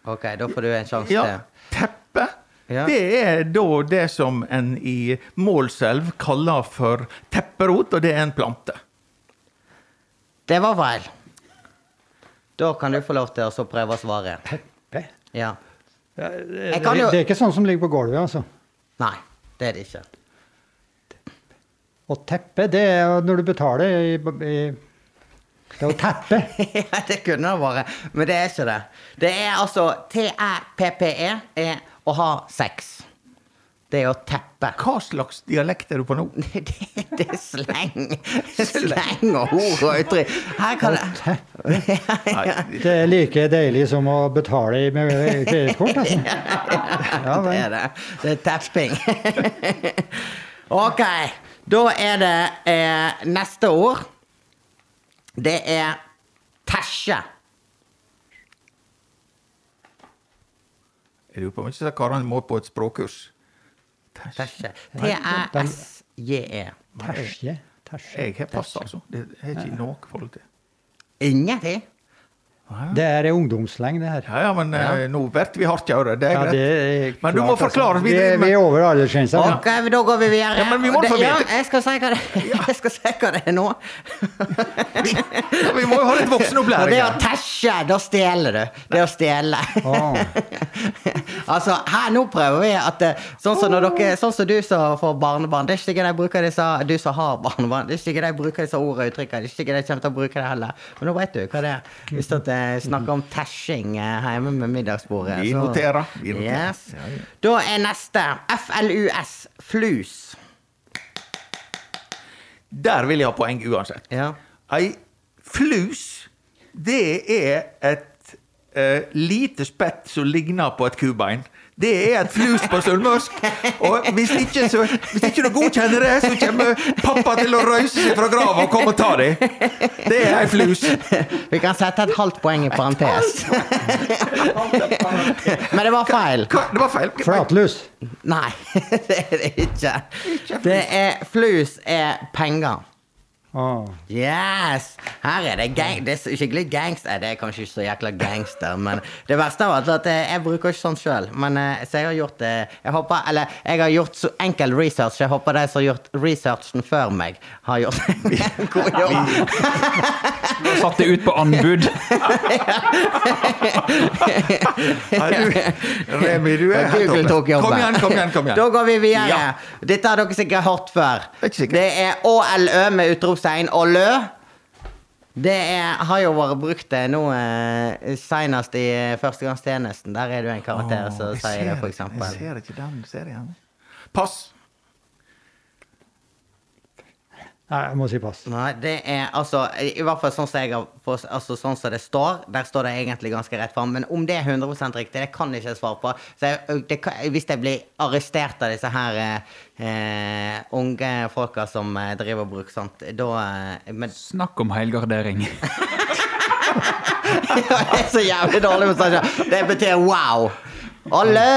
OK, da får du en sjanse Ja, til. teppe. Ja. Det er da det som en i Målselv kaller for tepperot, og det er en plante. Det var feil. Da kan du få lov til å prøve å svare. Teppe. Ja. Det, Det, jo- det er ikke sånn som ligger på gulvet, altså. Nei, det er det ikke. Og teppe, det er når du betaler i, i Det er jo teppe. ja, det kunne det vært, men det er ikke det. Det er altså T-æ-p-p-e er å ha sex. Det er å teppe. Hva slags dialekt er du på nå? Det, det er sleng. Sleng og ord og uttrykk. Her kan det Det er like deilig som å betale med kredittkort. Altså. Ja, Det er det. Det er tepping. OK. Da er det eh, neste ord. Det er tæsje. Jeg lurer på om ikke disse karene må på et språkkurs. Tæsje. T-æ-s-j-e. Tersje. Jeg har pass, altså. Det har ikke noe forhold til. Ingenting? Det er ungdomssleng, det her. Ja, ja, men ja. nå blir vi hardt i. Det er Ja, det er Men du må klart, altså. forklare oss Vi, men- vi er over aldersgrensa. ja. Ok, da går vi videre. Ja, men vi må Det- ja, jeg skal si hva det, jeg skal si hva det er nå. Ja, vi må jo ha litt voksenopplæring. det å tæsje, da stjeler du. Det er å stjele. Oh. altså, her nå prøver vi at Sånn som, når dere, sånn som du som får barnebarn. Det er ikke sikkert de bruker disse Du som har barnebarn. Det er ikke sikkert de bruker disse ordene og uttrykkene. Det er ikke sikkert de kommer til å bruke det heller. Men nå vet du hva det er. Hvis at jeg snakker om tæsjing eh, hjemme med middagsbordet. Vi noterer. Vi noterer. Yes. Da er neste FLUS. Flus. Der vil jeg ha poeng uansett. Ja. Ei flus, det er et uh, lite spett som ligner på et kubein. Det er et flus på sunnmørsk. Og hvis ikke, så, hvis ikke du godkjenner det, så kommer pappa til å røyse seg fra grava og komme og ta deg. Det er ei flus. Vi kan sette et halvt poeng i parentes. Men det var feil. Hva? Det var feil. Flatlus. Nei, det er det ikke. Det er Flus er penger. Å. Yes! Her er det gang... Det er skikkelig gangster. Det er kanskje ikke så jækla gangster, men det verste av alt er at eh, jeg bruker ikke sånn sjøl. Men eh, så jeg har gjort det Jeg håper Eller jeg har gjort så enkel research. Jeg håper de som har gjort researchen før meg, har gjort en god jobb. Du har satt det ut på anbud. Remi, du er helt Google tok jobben. Kom igjen, kom igjen. kom igjen. Da går vi videre. Ja. Dette har dere sikkert hørt før. Er. Det er ÅLØ med utropstegn og lø. Det er, har jo vært brukt det nå eh, senest i eh, førstegangstjenesten. Der er det jo en karakter oh, som sier det, f.eks. Jeg ser ikke den serien. Pass. Nei, jeg må si pass. Nei, det er altså I hvert fall sånn som jeg har altså sånn som det står. Der står det egentlig ganske rett fram. Men om det er 100% riktig, det kan jeg ikke svare på. Så jeg, det, hvis jeg blir arrestert av disse her eh, eh, unge folka som eh, driver og bruker sånt, da eh, Men Snakk om helgardering. det er så jævlig dårlig med sånn. Det betyr wow. Alle!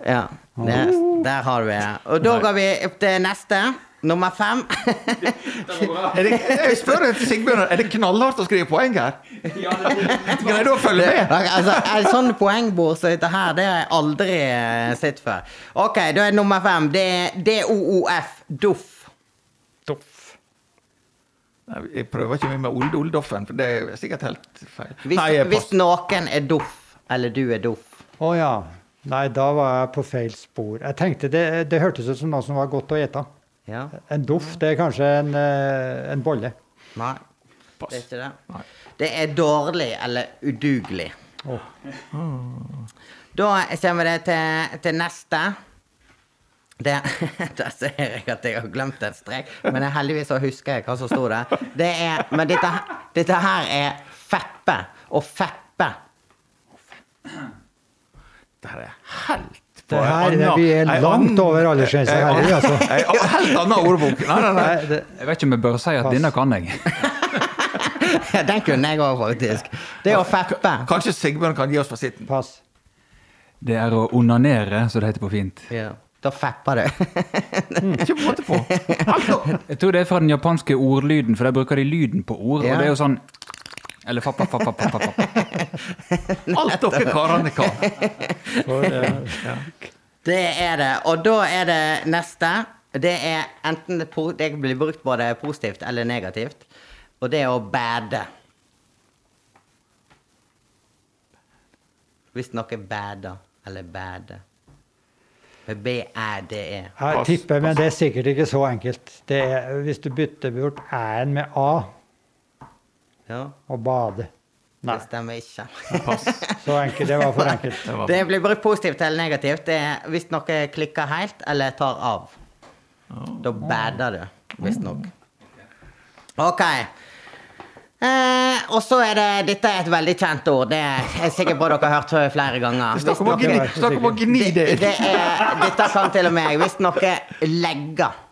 Ja. Der, der har vi det. Og da går vi opp til neste. Nummer fem. Er det, jeg spør Sigbjørn, er det knallhardt å skrive poeng her? Greier du å følge med? altså, En sånn poengbord som dette her, det har jeg aldri eh, sett før. OK, da er nummer fem. Det er DOOF. Doff. Doff. Jeg prøver ikke med Olde Oldoffen, for det er sikkert helt feil. Hvis, Nei, hvis noen er doff, eller du er doff Å ja. Nei, da var jeg på feil spor. Jeg tenkte det, det hørtes ut som noe som var godt å ete. Ja? En duft det er kanskje en, eh, en bolle. Nei, Pass. det er ikke det. Nei. Det er dårlig eller udugelig. Oh. Da kommer det til, til neste. Det, der ser jeg at jeg har glemt en strek, men jeg heldigvis husker jeg hva som sto der. Det er, men dette, dette her er feppe. Og feppe. Det her er helt Det her det er langt over aldersgrensa en her, Ei, altså. ei, helt annen ordbok. Nei, nei, nei. Jeg vet ikke om jeg bør si at Pass. denne kan jeg. Den kunne jeg òg, faktisk. Det er å feppe. Kanskje Sigbjørn kan gi oss fasiten. pass. Det er å onanere, som det heter på fint. Ja. Da fepper du. Ikke måte på. Jeg tror det er fra den japanske ordlyden, for der bruker de lyden på ord. Ja. Og det er jo sånn Eller fapp, fapp, fapp, fapp. alt dere karene kan. Eh, Det er det. Og da er det neste. Det er enten det det blir brukt både positivt eller negativt. Og det er å bade. Hvis noe bader eller bade. Med B-æ-d-e. jeg tipper, men det er sikkert ikke så enkelt. Det er, hvis du bytter bort æ-en med a Ja. og bade. Nei. Det stemmer ikke. Så enkelt. Det var for enkelt. Det var Det blir brukt positivt eller negativt. Det er hvis noe klikker helt eller tar av. Da bader du, visstnok. OK. Eh, og så er det Dette er et veldig kjent ord. Det er jeg bra på dere har hørt flere ganger. Snakk om å gni, om å gni Det, det. det er, dette kan til og med jeg. Hvis noe legger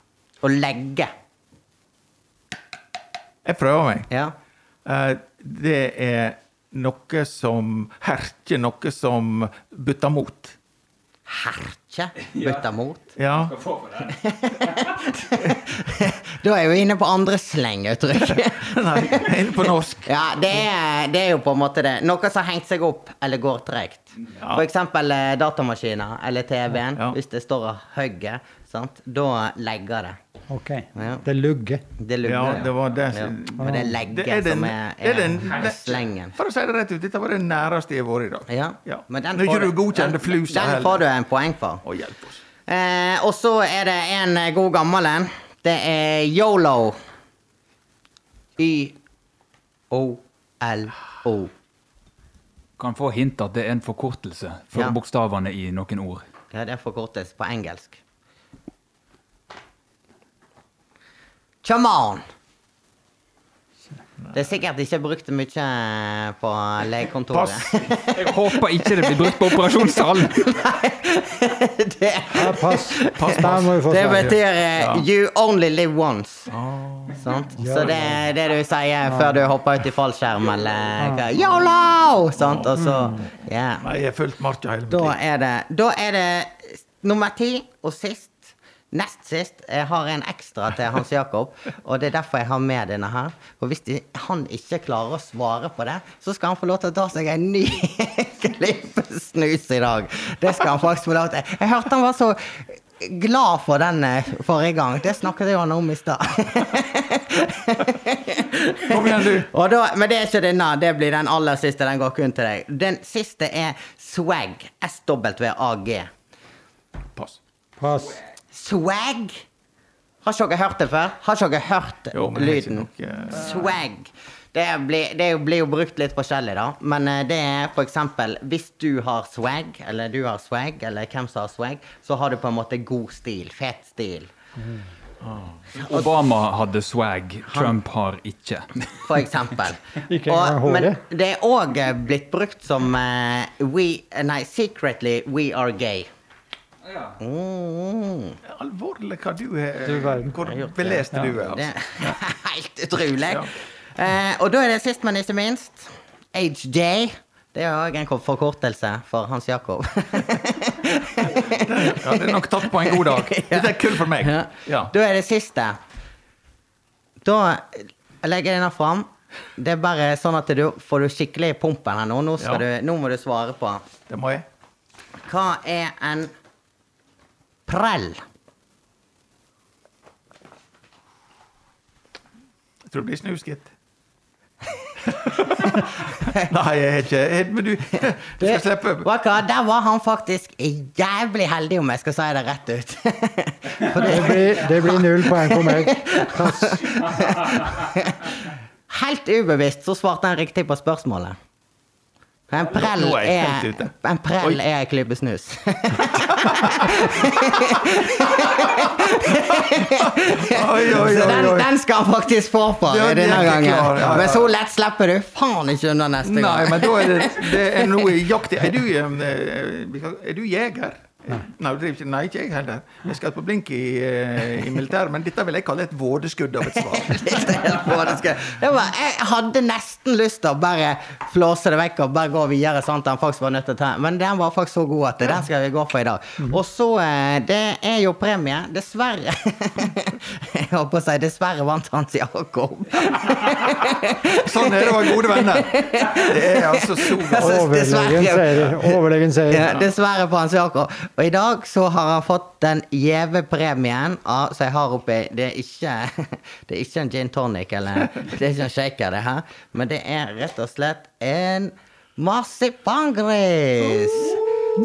Å legge. Jeg prøver meg. Ja. Eh, Det er noe som herker, noe som butter mot. Herkje. Bytte mot. Ja. Da er jeg jo inne på andre slenguttrykk. Nei, inne på norsk. Ja, det er, det er jo på en måte det. Noe som har hengt seg opp eller går tregt. For eksempel eh, datamaskiner eller TV-en. Ja. Hvis det står og hogger, sant? da legger det. OK. Ja. Det lugger. Det lugger. Ja, det var det Ja. som Men det er legge Det er den- som er, er er, den- er slengen. For å si det rett ut, dette var det næreste jeg har vært i dag. Ja. Ja. Men den Når får du godkjenner den- flusa Den heller. får du en poeng for. Å, hjelp oss. Eh, og så er det en god gammel en. Det er yolo. Y-O-L-O. Kan få hint at det er en forkortelse for Ja. bokstavene i noen ord. Ja, det forkortes på engelsk. Come on! Det er sikkert ikke brukt mye på legekontoret. Pass. Jeg håper ikke det blir brukt på operasjonssalen! det, Ja, pass. pass, pass. må vi få det betyr ja. 'you only live once'. Sant? Så det er det du sier før du hopper ut i fallskjerm eller. Yolo! Sant? Og så yeah. Nei, jeg har fulgt marka hele mitt liv. da er det nummer ti og sist. Nest sist. Jeg har en ekstra til Hans Jakob, og det er derfor jeg har med denne her. For hvis de, han ikke klarer å svare på det, så skal han få lov til å ta seg en ny klippesnus i dag. Det skal han faktisk få lov til. Jeg hørte han var så glad for den eh, forrige gang. Det snakket jo han om i stad. Kom igjen, du. Og da, men det er ikke denne. Det blir den aller siste. Den går kun til deg. Den siste er swag. S-W-A-G. Pass. Pass. Swag? Har ikke dere hørt det før? Har ikke dere hørt Jo, lyden? Nok, uh... Swag. Det blir, det blir jo brukt litt forskjellig, da. Men eh, det er for eksempel hvis du har swag, eller du har swag, eller hvem som har swag, så har du på en måte god stil. Fet stil. Obama hadde swag, Trump har ikke. For eksempel. Og, men det er òg blitt brukt som uh, we, Nei, secretly we are gay. Mm. Alvorlig hva du har Du. Hvor Jeg har gjort det. belest du er, Det altså. er helt utrolig. Ja. Eh, og da er det sist, men ikke minst, HJ. Det er òg en forkortelse for Hans Jakob. Ja, det er nok tatt på en god dag. Dette er kull for meg. Ja. Ja. Da er det siste. Da legger jeg denne fram. Det er bare sånn at du får du skikkelig i pumpen her nå. Nå, skal Ja. du, nå må du svare på. Det må jeg. Hva er en prell? Jeg tror det blir snuskitt. Nei, jeg er ikke Men du, du skal slippe Waka, Der var han faktisk jævlig heldig, om jeg skal si det rett ut. Det det, blir, det blir null poeng for meg. Pass. helt ubevisst så svarte han riktig på spørsmålet. En prell er en prell er en klype snus. Oi, oi, Så oi, den, den skal han faktisk få på Ja, denne gangen. klar, ja, ja. Men så lett slipper du faen ikke unna neste Nei, gang. men da er det, det er noe jakt Er du, eh, er du jeger? Nei. Nei, ikke- nei, ikke jeg heller. Jeg skal på blink i, eh, i militæret, men dette vil jeg kalle et vådeskudd av et svar. Litt på det skal- Det var, jeg hadde nesten lyst til å bare flåse det vekk og bare gå videre, sånn at han faktisk var nødt til å ta Men den var faktisk så god at den skal vi gå for i dag. Og så eh, Det er jo premie. Dessverre. Jeg holdt på å si dessverre vant Hans Jakob. Sånn er det å være gode venner. Det er altså så Overlegen seier. Overlegen Ja, dessverre på Hans Jakob. Og i dag så har han fått den gjeve premien av, som jeg har oppi Det er ikke Det er ikke en gin tonic eller Det er ikke en shaker, det her. Men det er rett og slett en marsipangris.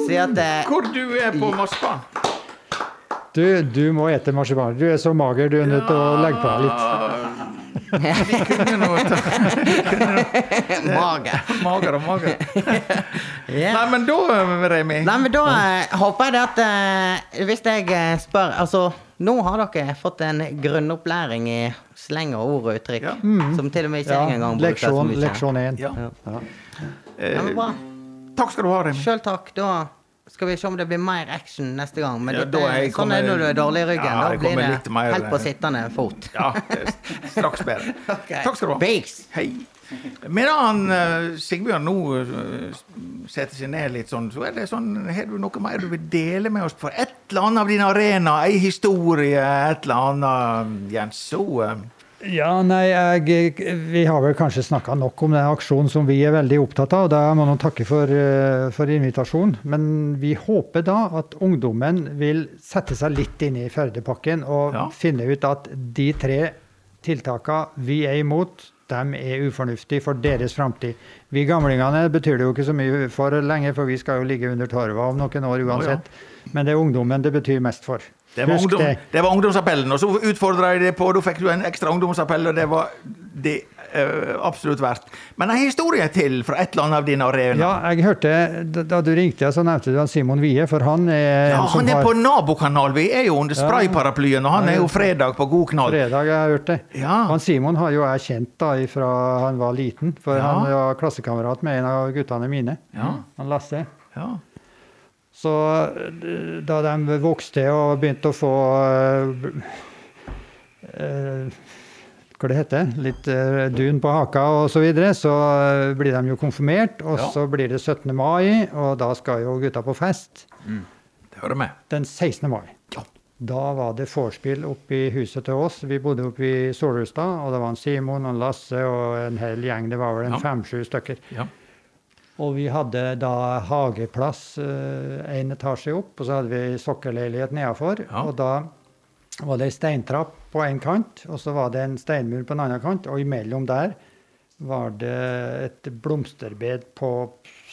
Si at det, Hvor du er på marsipan? Du, du må ete marsipan. Du er så mager, du er nødt til å legge på deg litt. Vi kunne nå Mager. Mager og mager. Yeah. Nei, men da, Remi Nei, men da eh, håper jeg det at eh, Hvis jeg eh, spør Altså, nå har dere fått en grunnopplæring i sleng og ord og uttrykk. Ja. Som til og med ikke Ja, jeg engang bruker så leksjon, mye. leksjon 1. Ja. Ja. Ja, men bra. Takk skal du ha, Remi. Sjøl takk. Da skal vi se om det blir mer action neste gang. Men Ja, dette, sånn er det når du er dårlig i ryggen. Ja, da blir det mer- helt på sittende fot. Ja, straks bedre. okay. Takk skal du ha. Beaks. Hei. Medan uh, Sigbjørn nå uh, setter seg ned litt sånn, så er det sånn Har du noe mer du vil dele med oss for et eller annet av din arena? Ei historie, et eller annet, Jens? Så eh, Ja, nei, jeg, Vi har vel kanskje snakka nok om den aksjonen som vi er veldig opptatt av. og Da må jeg takke for, eh, for invitasjonen. Men vi håper da at ungdommen vil sette seg litt inn i Førdepakken og Ja. finne ut at de tre tiltakene vi er imot, de er ufornuftige for deres framtid. Vi gamlingene betyr det jo ikke så mye for lenge, for vi skal jo ligge under torva om noen år uansett. Men det er ungdommen det betyr mest for. Det var, ungdom, det. det var ungdomsappellen, og så utfordra jeg det på, da fikk du en ekstra ungdomsappell, og det var det uh, absolutt verdt. Men en historie til fra et eller annet av dine arena. Ja, jeg hørte da- du ringte, så nevnte du Simon Wie, for han er Ja, han er har på nabokanal. Vi er jo under sprayparaplyen, og han er jo fredag på god knall. fredag, jeg har hørt det. Ja. Han Simon har jo jeg kjent da fra han var liten, for Ja. han var klassekamerat med en av guttene mine. Ja. Han Lasse. Ja. Så eh, da de vokste og begynte å få eh, eh, hva det heter, litt dun på haka og så videre, så blir de jo konfirmert, og Ja. så blir det 17. mai, og da skal jo gutta på fest. Det hører med. Den 16. mai. Ja. Da var det vorspiel oppe i huset til oss. Vi bodde oppe i Solhustad, og det var en Simon og en Lasse og en hel gjeng. Det var vel en Ja. fem-sju stykker. Ja. Og vi hadde da hageplass én etasje opp, og så hadde vi sokkelleilighet nedafor. Ja. Og da var det ei steintrapp på én kant, og så var det en steinmur på en annen kant, og imellom der var det et blomsterbed på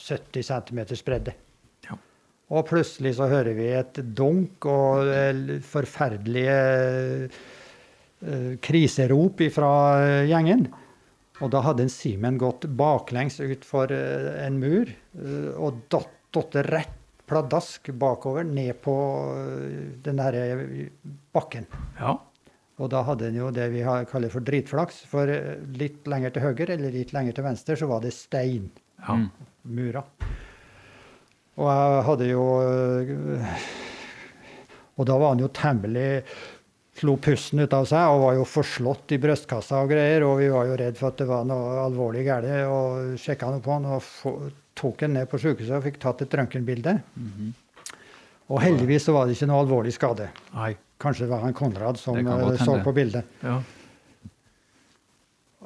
70 cm bredde. Ja. Og plutselig så hører vi et dunk og eh, forferdelige eh, kriserop fra gjengen. Og da hadde en Simen gått baklengs utfor for en mur eh, og datt datt rett pladask bakover ned på eh, den derre bakken. ja. Og da hadde en jo det vi kaller for dritflaks. For eh, litt lenger til høyre eller litt lenger til venstre så var det stein. ja. Murer. Og jeg hadde jo Og da var han jo temmelig Slo pusten ut av seg og var jo forslått i brystkassa og greier. Og vi var jo redd for at det var noe alvorlig galt, og sjekka noe på han og tok han ned på sykehuset og fikk tatt et røntgenbilde. Og heldigvis så var det ikke noe alvorlig skade. Nei. Kanskje det var han Konrad som øh, så på bildet. Ja.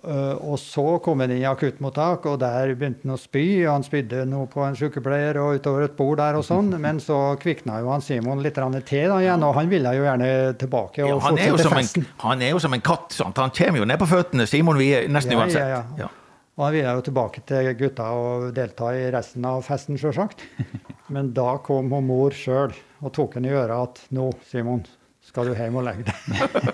Uh, og så kom han inn i akuttmottak, og der begynte han å spy. og Han spydde noe på en sykepleier og utover et bord der og sånn. Men så kvikna jo han Simon litt til da igjen, og han ville jo gjerne tilbake og Ja, fortsette som en, han er jo som en katt. Sant? Han kommer jo ned på føttene, Simon Wie, nesten Ja, uansett. ja, ja. Og han ville jo tilbake til gutta og delta i resten av festen, sjølsagt. Men da kom hun mor sjøl og tok han i øret at nå, Simon, skal du hjem og legge deg.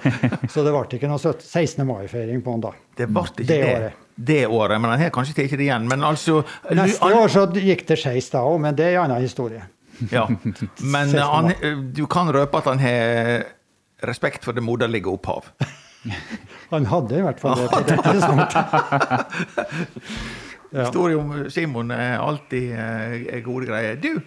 så det ble ikke noe 16. mai-feiring på han da. Det ble ikke Det det, året. det året, men han har kanskje tatt det igjen. Men altså Neste år så gikk det skeis da òg, men det er en annen historie. Ja. Men han, du kan røpe at han har respekt for det moderlige opphav. Han hadde i hvert fall det på det tidspunktet. Ja. Historien om Simon er alltid eh, er gode greier. Du,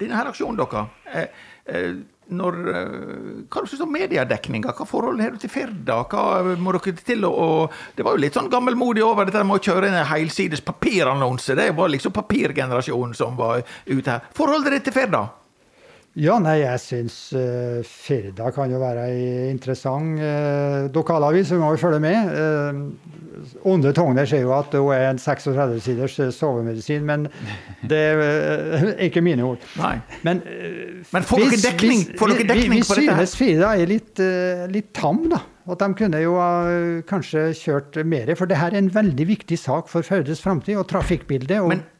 denne her aksjonen deres eh, eh, når, eh, Hva syns du om mediedekninga? Hva forhold har du til Firda? Hva må dere til å og, Det var jo litt sånn gammelmodig over dette med å kjøre en helsides papirannonse. Det var liksom papirgenerasjonen som var ute her. Forholdet ditt til Firda? Ja, nei, jeg syns uh, Firda kan jo være ei interessant uh, lokalavis, vi må jo følge med. Uh, Onde Togner sier jo at hun er en 36-siders uh, sovemedisin, men det uh, er ikke mine ord. Nei. Men, uh, Men får dere dekning- får dere vi- dekning vi, på dette? Vi synes Firda er litt, uh, litt tam, da. At de kunne jo uh, kanskje kjørt mer. For det her er en veldig viktig sak for Førdes framtid, og trafikkbildet og Men- uh,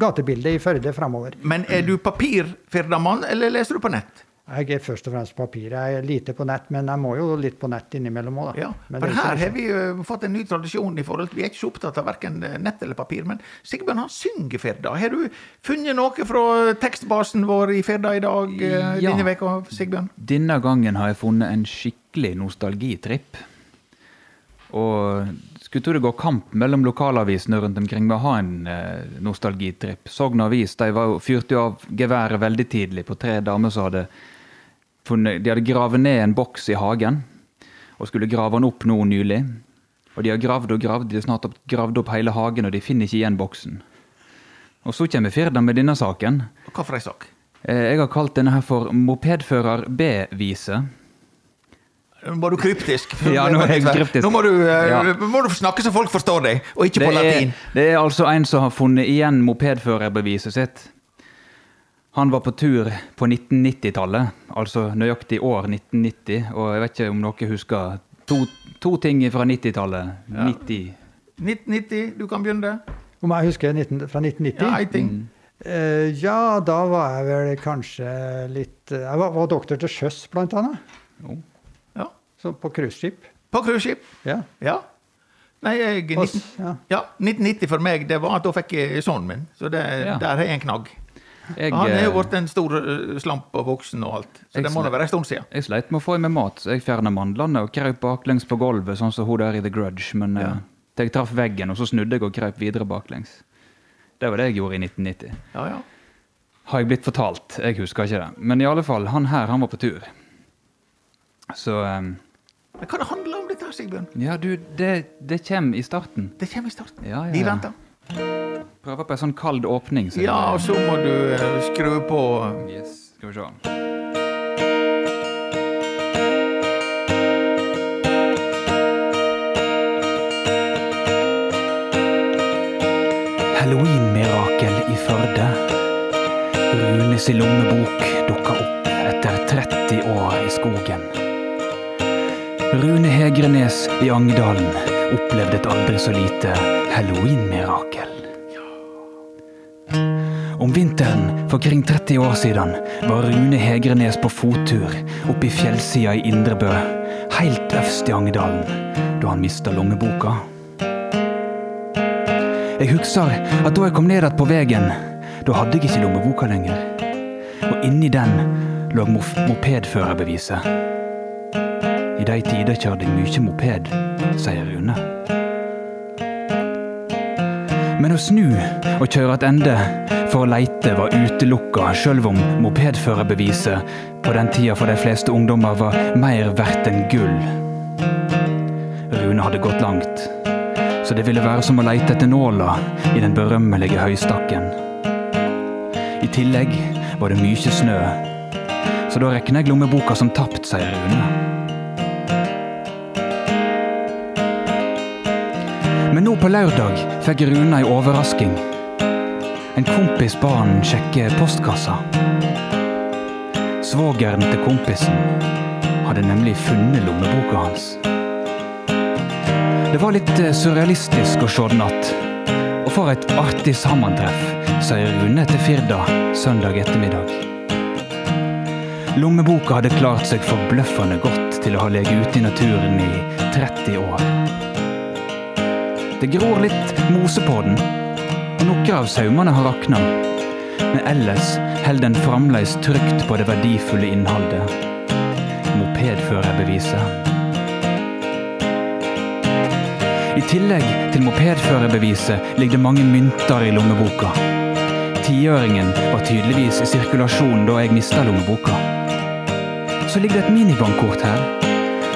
gatebildet i Førde framover. Men er du papirfirdamann, eller leser du på nett? Jeg er først og fremst papir. Jeg er lite på nett, men jeg må jo litt på nett innimellom òg, da. Ja, Men for er her har vi jo fått en ny tradisjon i forhold til Vi er ikke så opptatt av verken nett eller papir, men Sigbjørn han synger Firda. Har du funnet noe fra tekstbasen vår i Firda i dag eh, Ja. denne veka, Sigbjørn? Denne gangen har jeg funnet en skikkelig nostalgitripp. Og skulle tro det går kamp mellom lokalavisene rundt omkring med å ha en eh, nostalgitripp. Sogn Avis de var jo fyrte jo av geværet veldig tidlig på tre damer som hadde funnet De hadde gravd ned en boks i hagen og skulle grave den opp nå nylig. Og de har gravd og gravd, de har snart gravd opp hele hagen, og de finner ikke igjen boksen. Og så kommer Firda med denne saken. Hva for ei sak? Eh, Jeg har kalt denne her for Mopedfører B-vise. Nå var du kryptisk. Ja, nå er jeg kryptisk. Nå må du, eh, Ja. må du snakke så folk forstår deg, og ikke på latin. er, det er altså en som har funnet igjen mopedførerbeviset sitt. Han var på tur på 1990-tallet, altså nøyaktig år 1990. Og jeg vet ikke om dere husker to, to ting fra 90-tallet. 90. 1990, du kan begynne. Om jeg husker 19, fra 1990? Ja. Eh, ja, da var jeg vel kanskje litt eh, Jeg var, var doktor til sjøs, blant annet. Ja. Så på cruiseskip. På cruiseskip. Ja. Ja. Nei, jeg, 19, Oss, ja. ja, 1990 for meg, det var at da fikk jeg sønnen min. Så det, Ja. der har jeg en knagg. Jeg, Han er jo eh, blitt en stor eh, slamp og voksen og alt. Så det må da være en stund siden. jeg sleit med å få i meg mat, så jeg fjerna mandlene og krøp baklengs på gulvet, sånn som hun der i The Grudge. Men Ja. uh, jeg traff veggen, og så snudde jeg og krøp videre baklengs. Det var det jeg gjorde i 1990. Ja, ja. Har jeg blitt fortalt. Jeg husker ikke det. Men i alle fall, han her, han var på tur. Så eh, Men hva det handler om dette, Sigbjørn? Ja, du, det, det kommer i starten. Det kommer i starten. Ja, ja, Vi venter. Prøver på en sånn kald åpning. så Ja, og så må du eh, skru på Yes, skal vi se. Halloween-mirakel i Førde. Runes i lommebok dukka opp etter 30 år i skogen. Rune Hegrenes i Angedalen opplevde et aldri så lite halloween-mirakel. Om vinteren for kring 30 år siden var Rune Hegrenes på fottur oppe i fjellsida i Indrebø, helt øverst i Angedalen, da han mista lommeboka. Jeg husker at da jeg kom ned igjen på veien, da hadde jeg ikke lommeboka lenger. Og inni den lå mopedførerbeviset. De tider kjørte jeg mye moped, sier Rune. Men å snu og kjøre ende for å leite var utelukka, sjøl om mopedførerbeviset på den tida for de fleste ungdommer var mer verdt enn gull. Rune hadde gått langt, så det ville være som å leite etter nåla i den berømmelige høystakken. I tillegg var det mye snø, så da regner jeg lommeboka som tapt, sier Rune. Nå på lørdag fikk Rune ei overrasking. En kompis ba han sjekke postkassa. Svogeren til kompisen hadde nemlig funnet lommeboka hans. Det var litt eh, surrealistisk å se den att. Og for et artig sammentreff, sier Rune til Firda søndag ettermiddag. Lommeboka hadde klart seg forbløffende godt til å ha ligget ute i naturen i 30 år. Det gror litt mose på den, og noen av saumene har rakna. Men ellers holder den fremdeles trygt på det verdifulle innholdet. Mopedførerbeviset. I tillegg til mopedførerbeviset ligger det mange mynter i lommeboka. Tiåringen var tydeligvis i sirkulasjon da jeg mista lommeboka. Så ligger det et minibankkort her,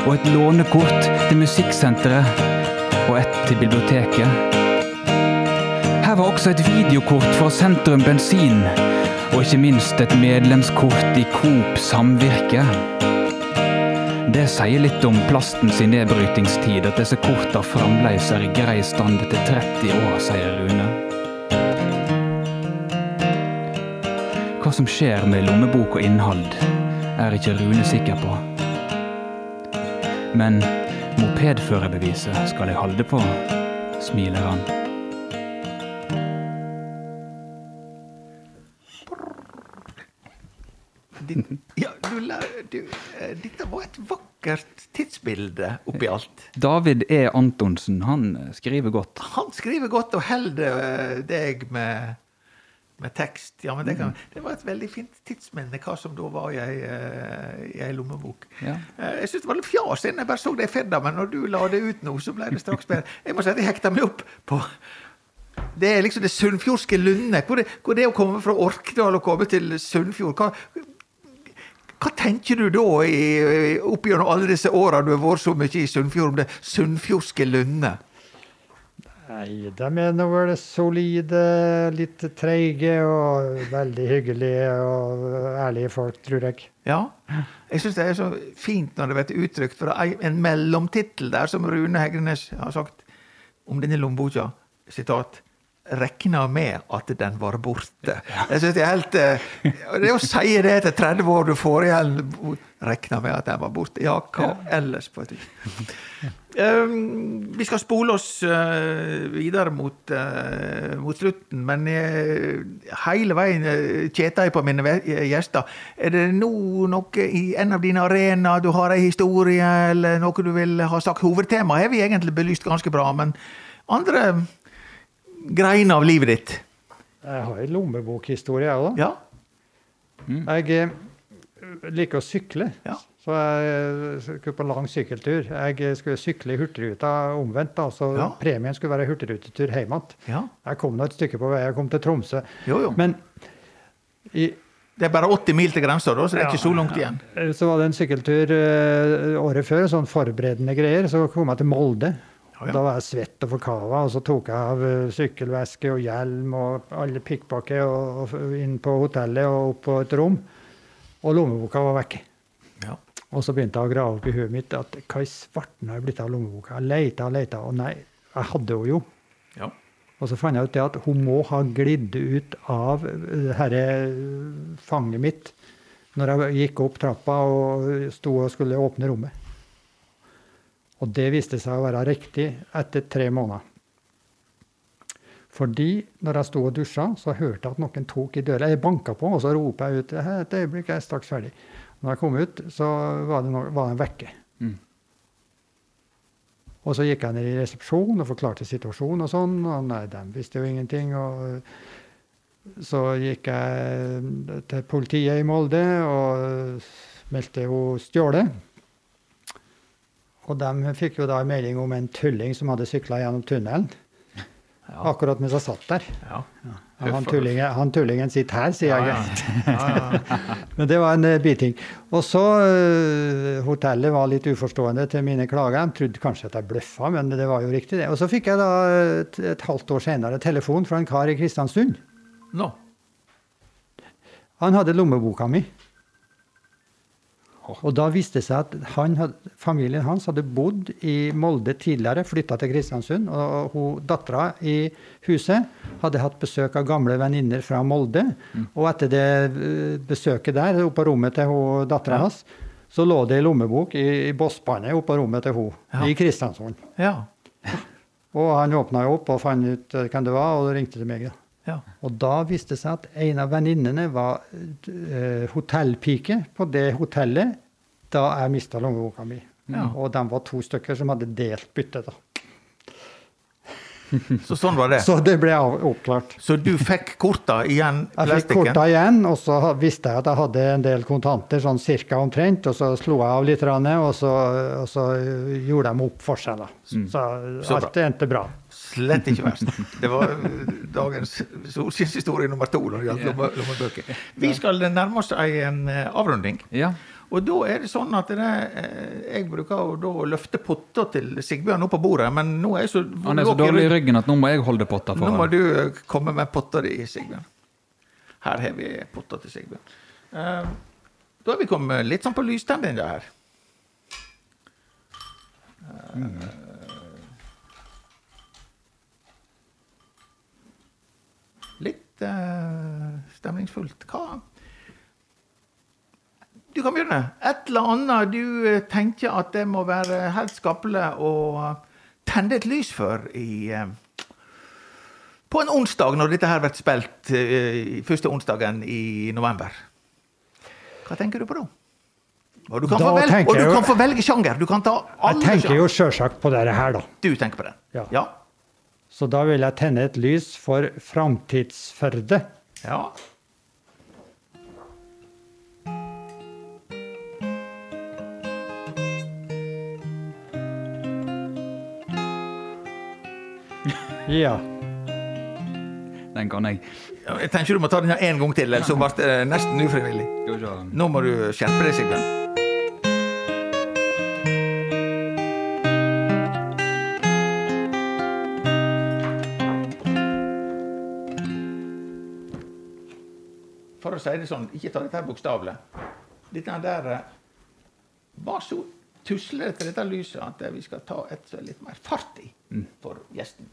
og et lånekort til musikksenteret til biblioteket. Her var også et videokort fra Sentrum Bensin, og ikke minst et medlemskort i Coop Samvirke. Det sier litt om plastens sin nedbrytingstid at disse korta fremdeles er i grei stand etter 30 år, sier Rune. Hva som skjer med lommebok og innhold, er ikke Rune sikker på. Men mopedførerbeviset skal jeg holde på, smiler han. Din, ja, du du, eh, dette var et vakkert tidsbilde oppi alt. David E. Antonsen, han skriver godt. Han skriver godt og holder eh, deg med, med tekst. Ja, men det, kan, det var et veldig fint tidsminne, hva som da var i ei, eh, lommebok. Ja. Eh, Jeg synes det var litt fjas siden jeg bare så det i Fedda, men når du la det ut nå, så ble det straks bedre. Jeg må si at jeg hekta meg opp på det er liksom det sunnfjordske Lunde. Hvor det, hvor det å komme fra Orkdal og komme til Sunnfjord. Hva, hva tenker du da, i- opp gjennom alle disse åra du har vært så mye i Sunnfjord, om det sunnfjordske Lunde? Nei, de er nå vel solide, litt treige og veldig hyggelige og ærlige folk, tror jeg. Ja. Jeg syns det er så fint når det blir uttrykt for en mellomtittel der, som Rune Hegrenes har sagt om denne lommeboka. Sitat. Rekna med at den var borte. Jeg synes det er helt eh, Det å si det etter 30 år du får igjen Rekna med at den var borte. Ja, hva ellers? på et vis. Um, vi skal spole oss eh, videre mot, eh, mot slutten, men hele veien kjeter jeg på mine gjester. Er det nå noe i en av dine arenaer du har ei historie, eller noe du vil ha sagt? Hovedtemaet har vi egentlig belyst ganske bra, men andre greiner av livet ditt? Jeg har en lommebokhistorie, jeg òg. Ja? Jeg eh, liker å sykle. Ja. Så jeg skulle på lang sykkeltur. Jeg skulle sykle i Hurtigruta omvendt. da, Så Ja. premien skulle være hurtigrutetur hjem igjen. ja. Jeg kom nå et stykke på vei. Jeg kom til Tromsø. Jo, jo. Men i, Det er bare 80 mil til grensa, så det er ikke så langt igjen. Eh, Så var det en sykkeltur eh, året før, sånn forberedende greier. Så kom jeg til Molde. Ja. Da var jeg svett og forkava, og så tok jeg av eh, sykkelveske og hjelm og alle pikkpakker og, og inn på hotellet og opp på et rom. Og lommeboka var vekke. Ja. Og så begynte jeg å grave opp i huet mitt at hva i svarten har blitt av lommeboka? Jeg leita og leita, og nei, jeg hadde henne jo. Ja. Og så fant jeg ut det at hun må ha glidd ut av dette fanget mitt når jeg gikk opp trappa og sto og skulle åpne rommet. Og det viste seg å være riktig etter tre måneder. Fordi når jeg sto og dusja, så hørte jeg at noen tok i døra. Jeg banka på, og så roper jeg ut «Hæ, et øyeblikk, jeg er straks ferdig. Når jeg kom ut, så var, det no var den vekke. Mm. Og så gikk jeg ned i resepsjon og forklarte situasjonen og sånn, og nei, de visste jo ingenting. Og så gikk jeg til politiet i Molde og meldte henne stjålet. Og de fikk jo da en melding om en tulling som hadde sykla gjennom tunnelen. Ja. Akkurat mens jeg satt der. Ja. Ja, han, tullingen, han tullingen sitter her, sier jeg. Men det var en uh, biting. Og så uh, Hotellet var litt uforstående til mine klager. De trodde kanskje at jeg bløffa, men det var jo riktig, det. Og så fikk jeg da et, et halvt år senere telefon fra en kar i Kristiansund. Nå. Han hadde lommeboka mi. Og da viste det seg at han hadde, familien hans hadde bodd i Molde tidligere, flytta til Kristiansund. Og dattera i huset hadde hatt besøk av gamle venninner fra Molde. Og etter det eh, besøket der, oppe på rommet til dattera Ja. hans, så lå det ei lommebok i, i bosspannet oppe på rommet til hun Ja. i Kristiansund. Ja. Og han åpna jo opp og fant ut eh, hvem det var, og ringte til meg. da. Ja. Og da viste det seg at en av venninnene var uh, hotellpike på det hotellet da jeg mista lommeboka mi. Ja. Og de var to stykker som hadde delt byttet. da. Så sånn var det. Så det ble oppklart. Så du fikk korta igjen? Jeg fikk korta igjen, og så visste jeg at jeg hadde en del kontanter, sånn cirka omtrent. Og så slo jeg av litt, og så, og så gjorde de opp for seg. da. Så, Så alt endte bra. Slett ikke verst. Det var eh, dagens solskinnshistorie nummer to når det gjaldt lomme, lommebøker. Vi skal nærme oss en eh, avrunding. Ja. Og da er det sånn at det, eh, jeg bruker å løfte potta til Sigbjørn opp på bordet, men nå er jeg så Han er så dårlig i ryggen. at nå må jeg holde potta Nå må du komme med potta di, Sigbjørn. Her har vi potta til Sigbjørn. Da er vi kommet litt sånn på det her. Eh, Litt stemningsfullt. Hva Du kan begynne. Et eller annet du eh, tenker at det må være helt skapelig å tenne et lys for i eh, på en onsdag, når dette her blir spilt uh, første onsdagen i november. Hva tenker du på da? Og du kan, få, velge, og du jeg kan få velge sjanger. Du kan ta Jeg alle tenker jo sjanger. sjølsagt på dette her, da. Du tenker på det? Ja. Ja. Så da vil jeg tenne et lys for Framtidsførde. ja. Ja. Den kan jeg. Jeg tenker du må ta den en gang til, ellers så ble det nesten ufrivillig. Nå må du skjerpe deg, Sigbjørn. For å si det sånn, ikke ta dette her bokstavelig. Dette der eh, var så tuslete, dette lyset, at vi skal ta et som er litt mer fart i for gjesten.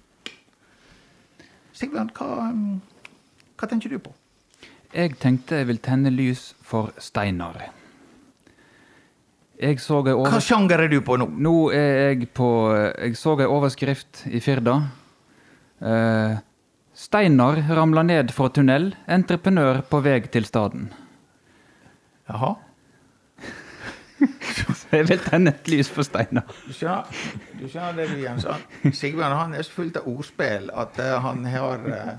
Sigbjørn, hva, mm, hva tenker du på? Jeg tenkte jeg vil tenne lys for Steinar. Jeg så ei Hva sjanger er du på nå? Nå er jeg på Jeg så ei overskrift i Firda. Eh, Steinar ramla ned fra tunnel. Entreprenør på vei til staden. Jaha. Jeg vil tenne et lys for Steinar. Du skjønner, det, Jens. Sigbjørn han er så fullt av ordspill at eh, han har uh,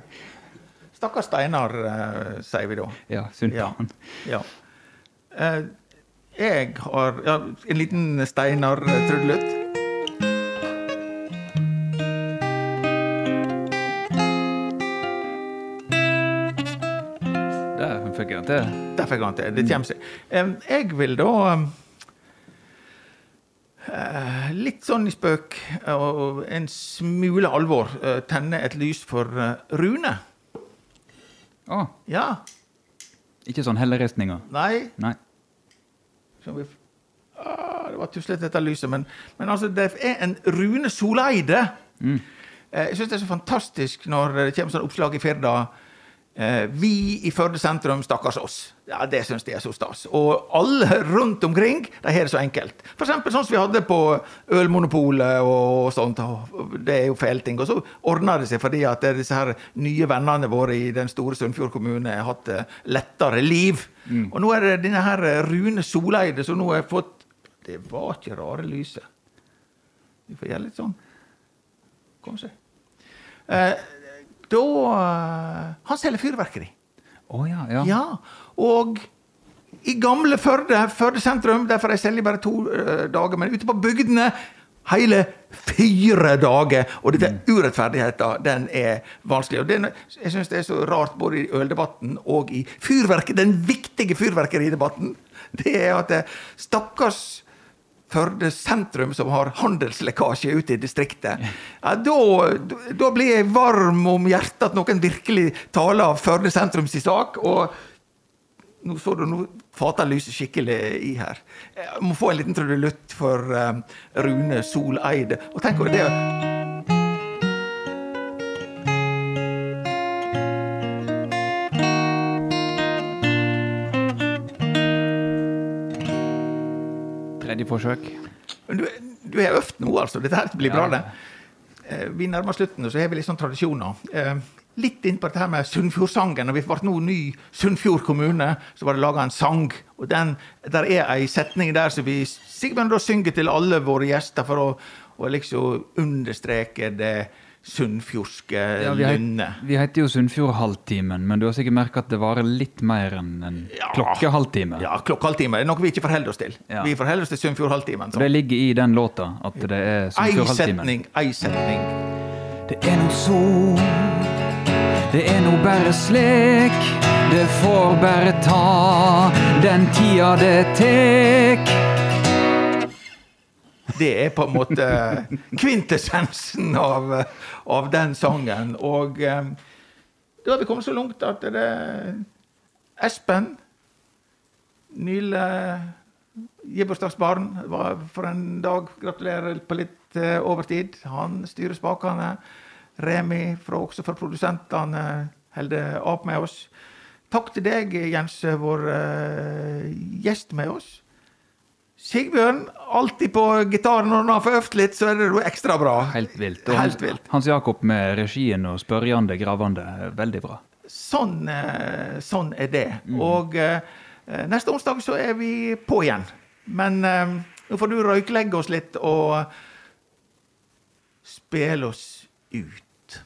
Stakkars Steinar, uh, sier vi da. Ja, på Ja. han. ja. Jeg har ja, en liten Steinar-trudelutt. Til. Det fikk han til. Det kommer seg. Jeg vil da eh, Litt sånn i spøk og en smule alvor eh, tenne et lys for eh, Rune. Å, Ja. ikke sånn helleristninger. Nei. Nei. Vi, ah, det var tuslete dette lyset, men, men altså, det er en Rune Soleide. Mm. Jeg syns det er så fantastisk når det kommer sånn oppslag i Firda. Eh, vi i Førde sentrum, stakkars oss. Ja, Det syns de er så stas. Og alle rundt omkring de har det så enkelt. For eksempel sånn som vi hadde på Ølmonopolet og sånt. Det er jo felting. Og så ordna det seg fordi at disse her nye vennene våre i den store Sunnfjord kommune har hatt eh, lettere liv. Og nå er det denne her eh, Rune Soleide som nå har fått Det var ikke rare lyset. Vi får gjøre litt sånn. Kom seg. Eh, da eh, Han selger fyrverkeri. Å ja, ja. Ja. Og i gamle Førde, Førde sentrum, derfor jeg selger bare to uh, dager, men ute på bygdene hele fire dager. Og dette urettferdigheten, den er vanskelig. Og den, jeg syns det er så rart både i øldebatten og i fyrverkeri, den viktige fyrverkeridebatten, det er at eh, stakkars Førde sentrum som har handelslekkasje ute i distriktet. Ja, da, da blir jeg varm om hjertet at noen virkelig taler Førde sentrum sin sak. og nå så du, nå fater lyset skikkelig i her. Jeg må få en liten trudelutt for um, Rune Soleide. Og tenk over det Tredje forsøk. Du, du har øvd nå, altså. Dette her blir bra, det. Eh, Vi nærmer oss slutten, så har vi litt sånn tradisjoner. Eh, Litt inn på dette her med Sunnfjordsangen. Når vi ble nå ny Sunnfjord kommune, så var det laga en sang. Og den, der er ei setning der som vi Sigbjørn da synger til alle våre gjester for å, å liksom understreke det sunnfjordske Ja, vi, heter jo Sunnfjordhalvtimen, men du har sikkert merka at det varer litt mer enn en Ja. klokkehalvtime. Ja, klokkehalvtime. Det er noe vi ikke forholder oss til. Ja. Vi forholder oss til Sunnfjordhalvtimen. Det ligger i den låta at det er Sunnfjordhalvtimen. ei setning. Det er no så, det er no bare slik. Det får bare ta den tida det tek. Det er på en måte kvintessensen av, av den sangen. Og eh, da har vi kommet så langt at det er Espen Nylig gebursdagsbarn var for en dag. Gratulerer på litt eh, overtid. Han styrer spakene. Remi, fra, også fra produsentene, holder opp med oss. Takk til deg, Jens, vår eh, gjest med oss. Sigbjørn, alltid på gitaren når han har øvd litt, så er det jo ekstra bra. Helt vilt. Og Helt vilt. Hans Jakob med regien og spørjende, gravende. Veldig bra. Sånn, eh, sånn er det. Og eh, neste onsdag så er vi på igjen. Men eh, nå får du røyklegge oss litt og spille oss ut.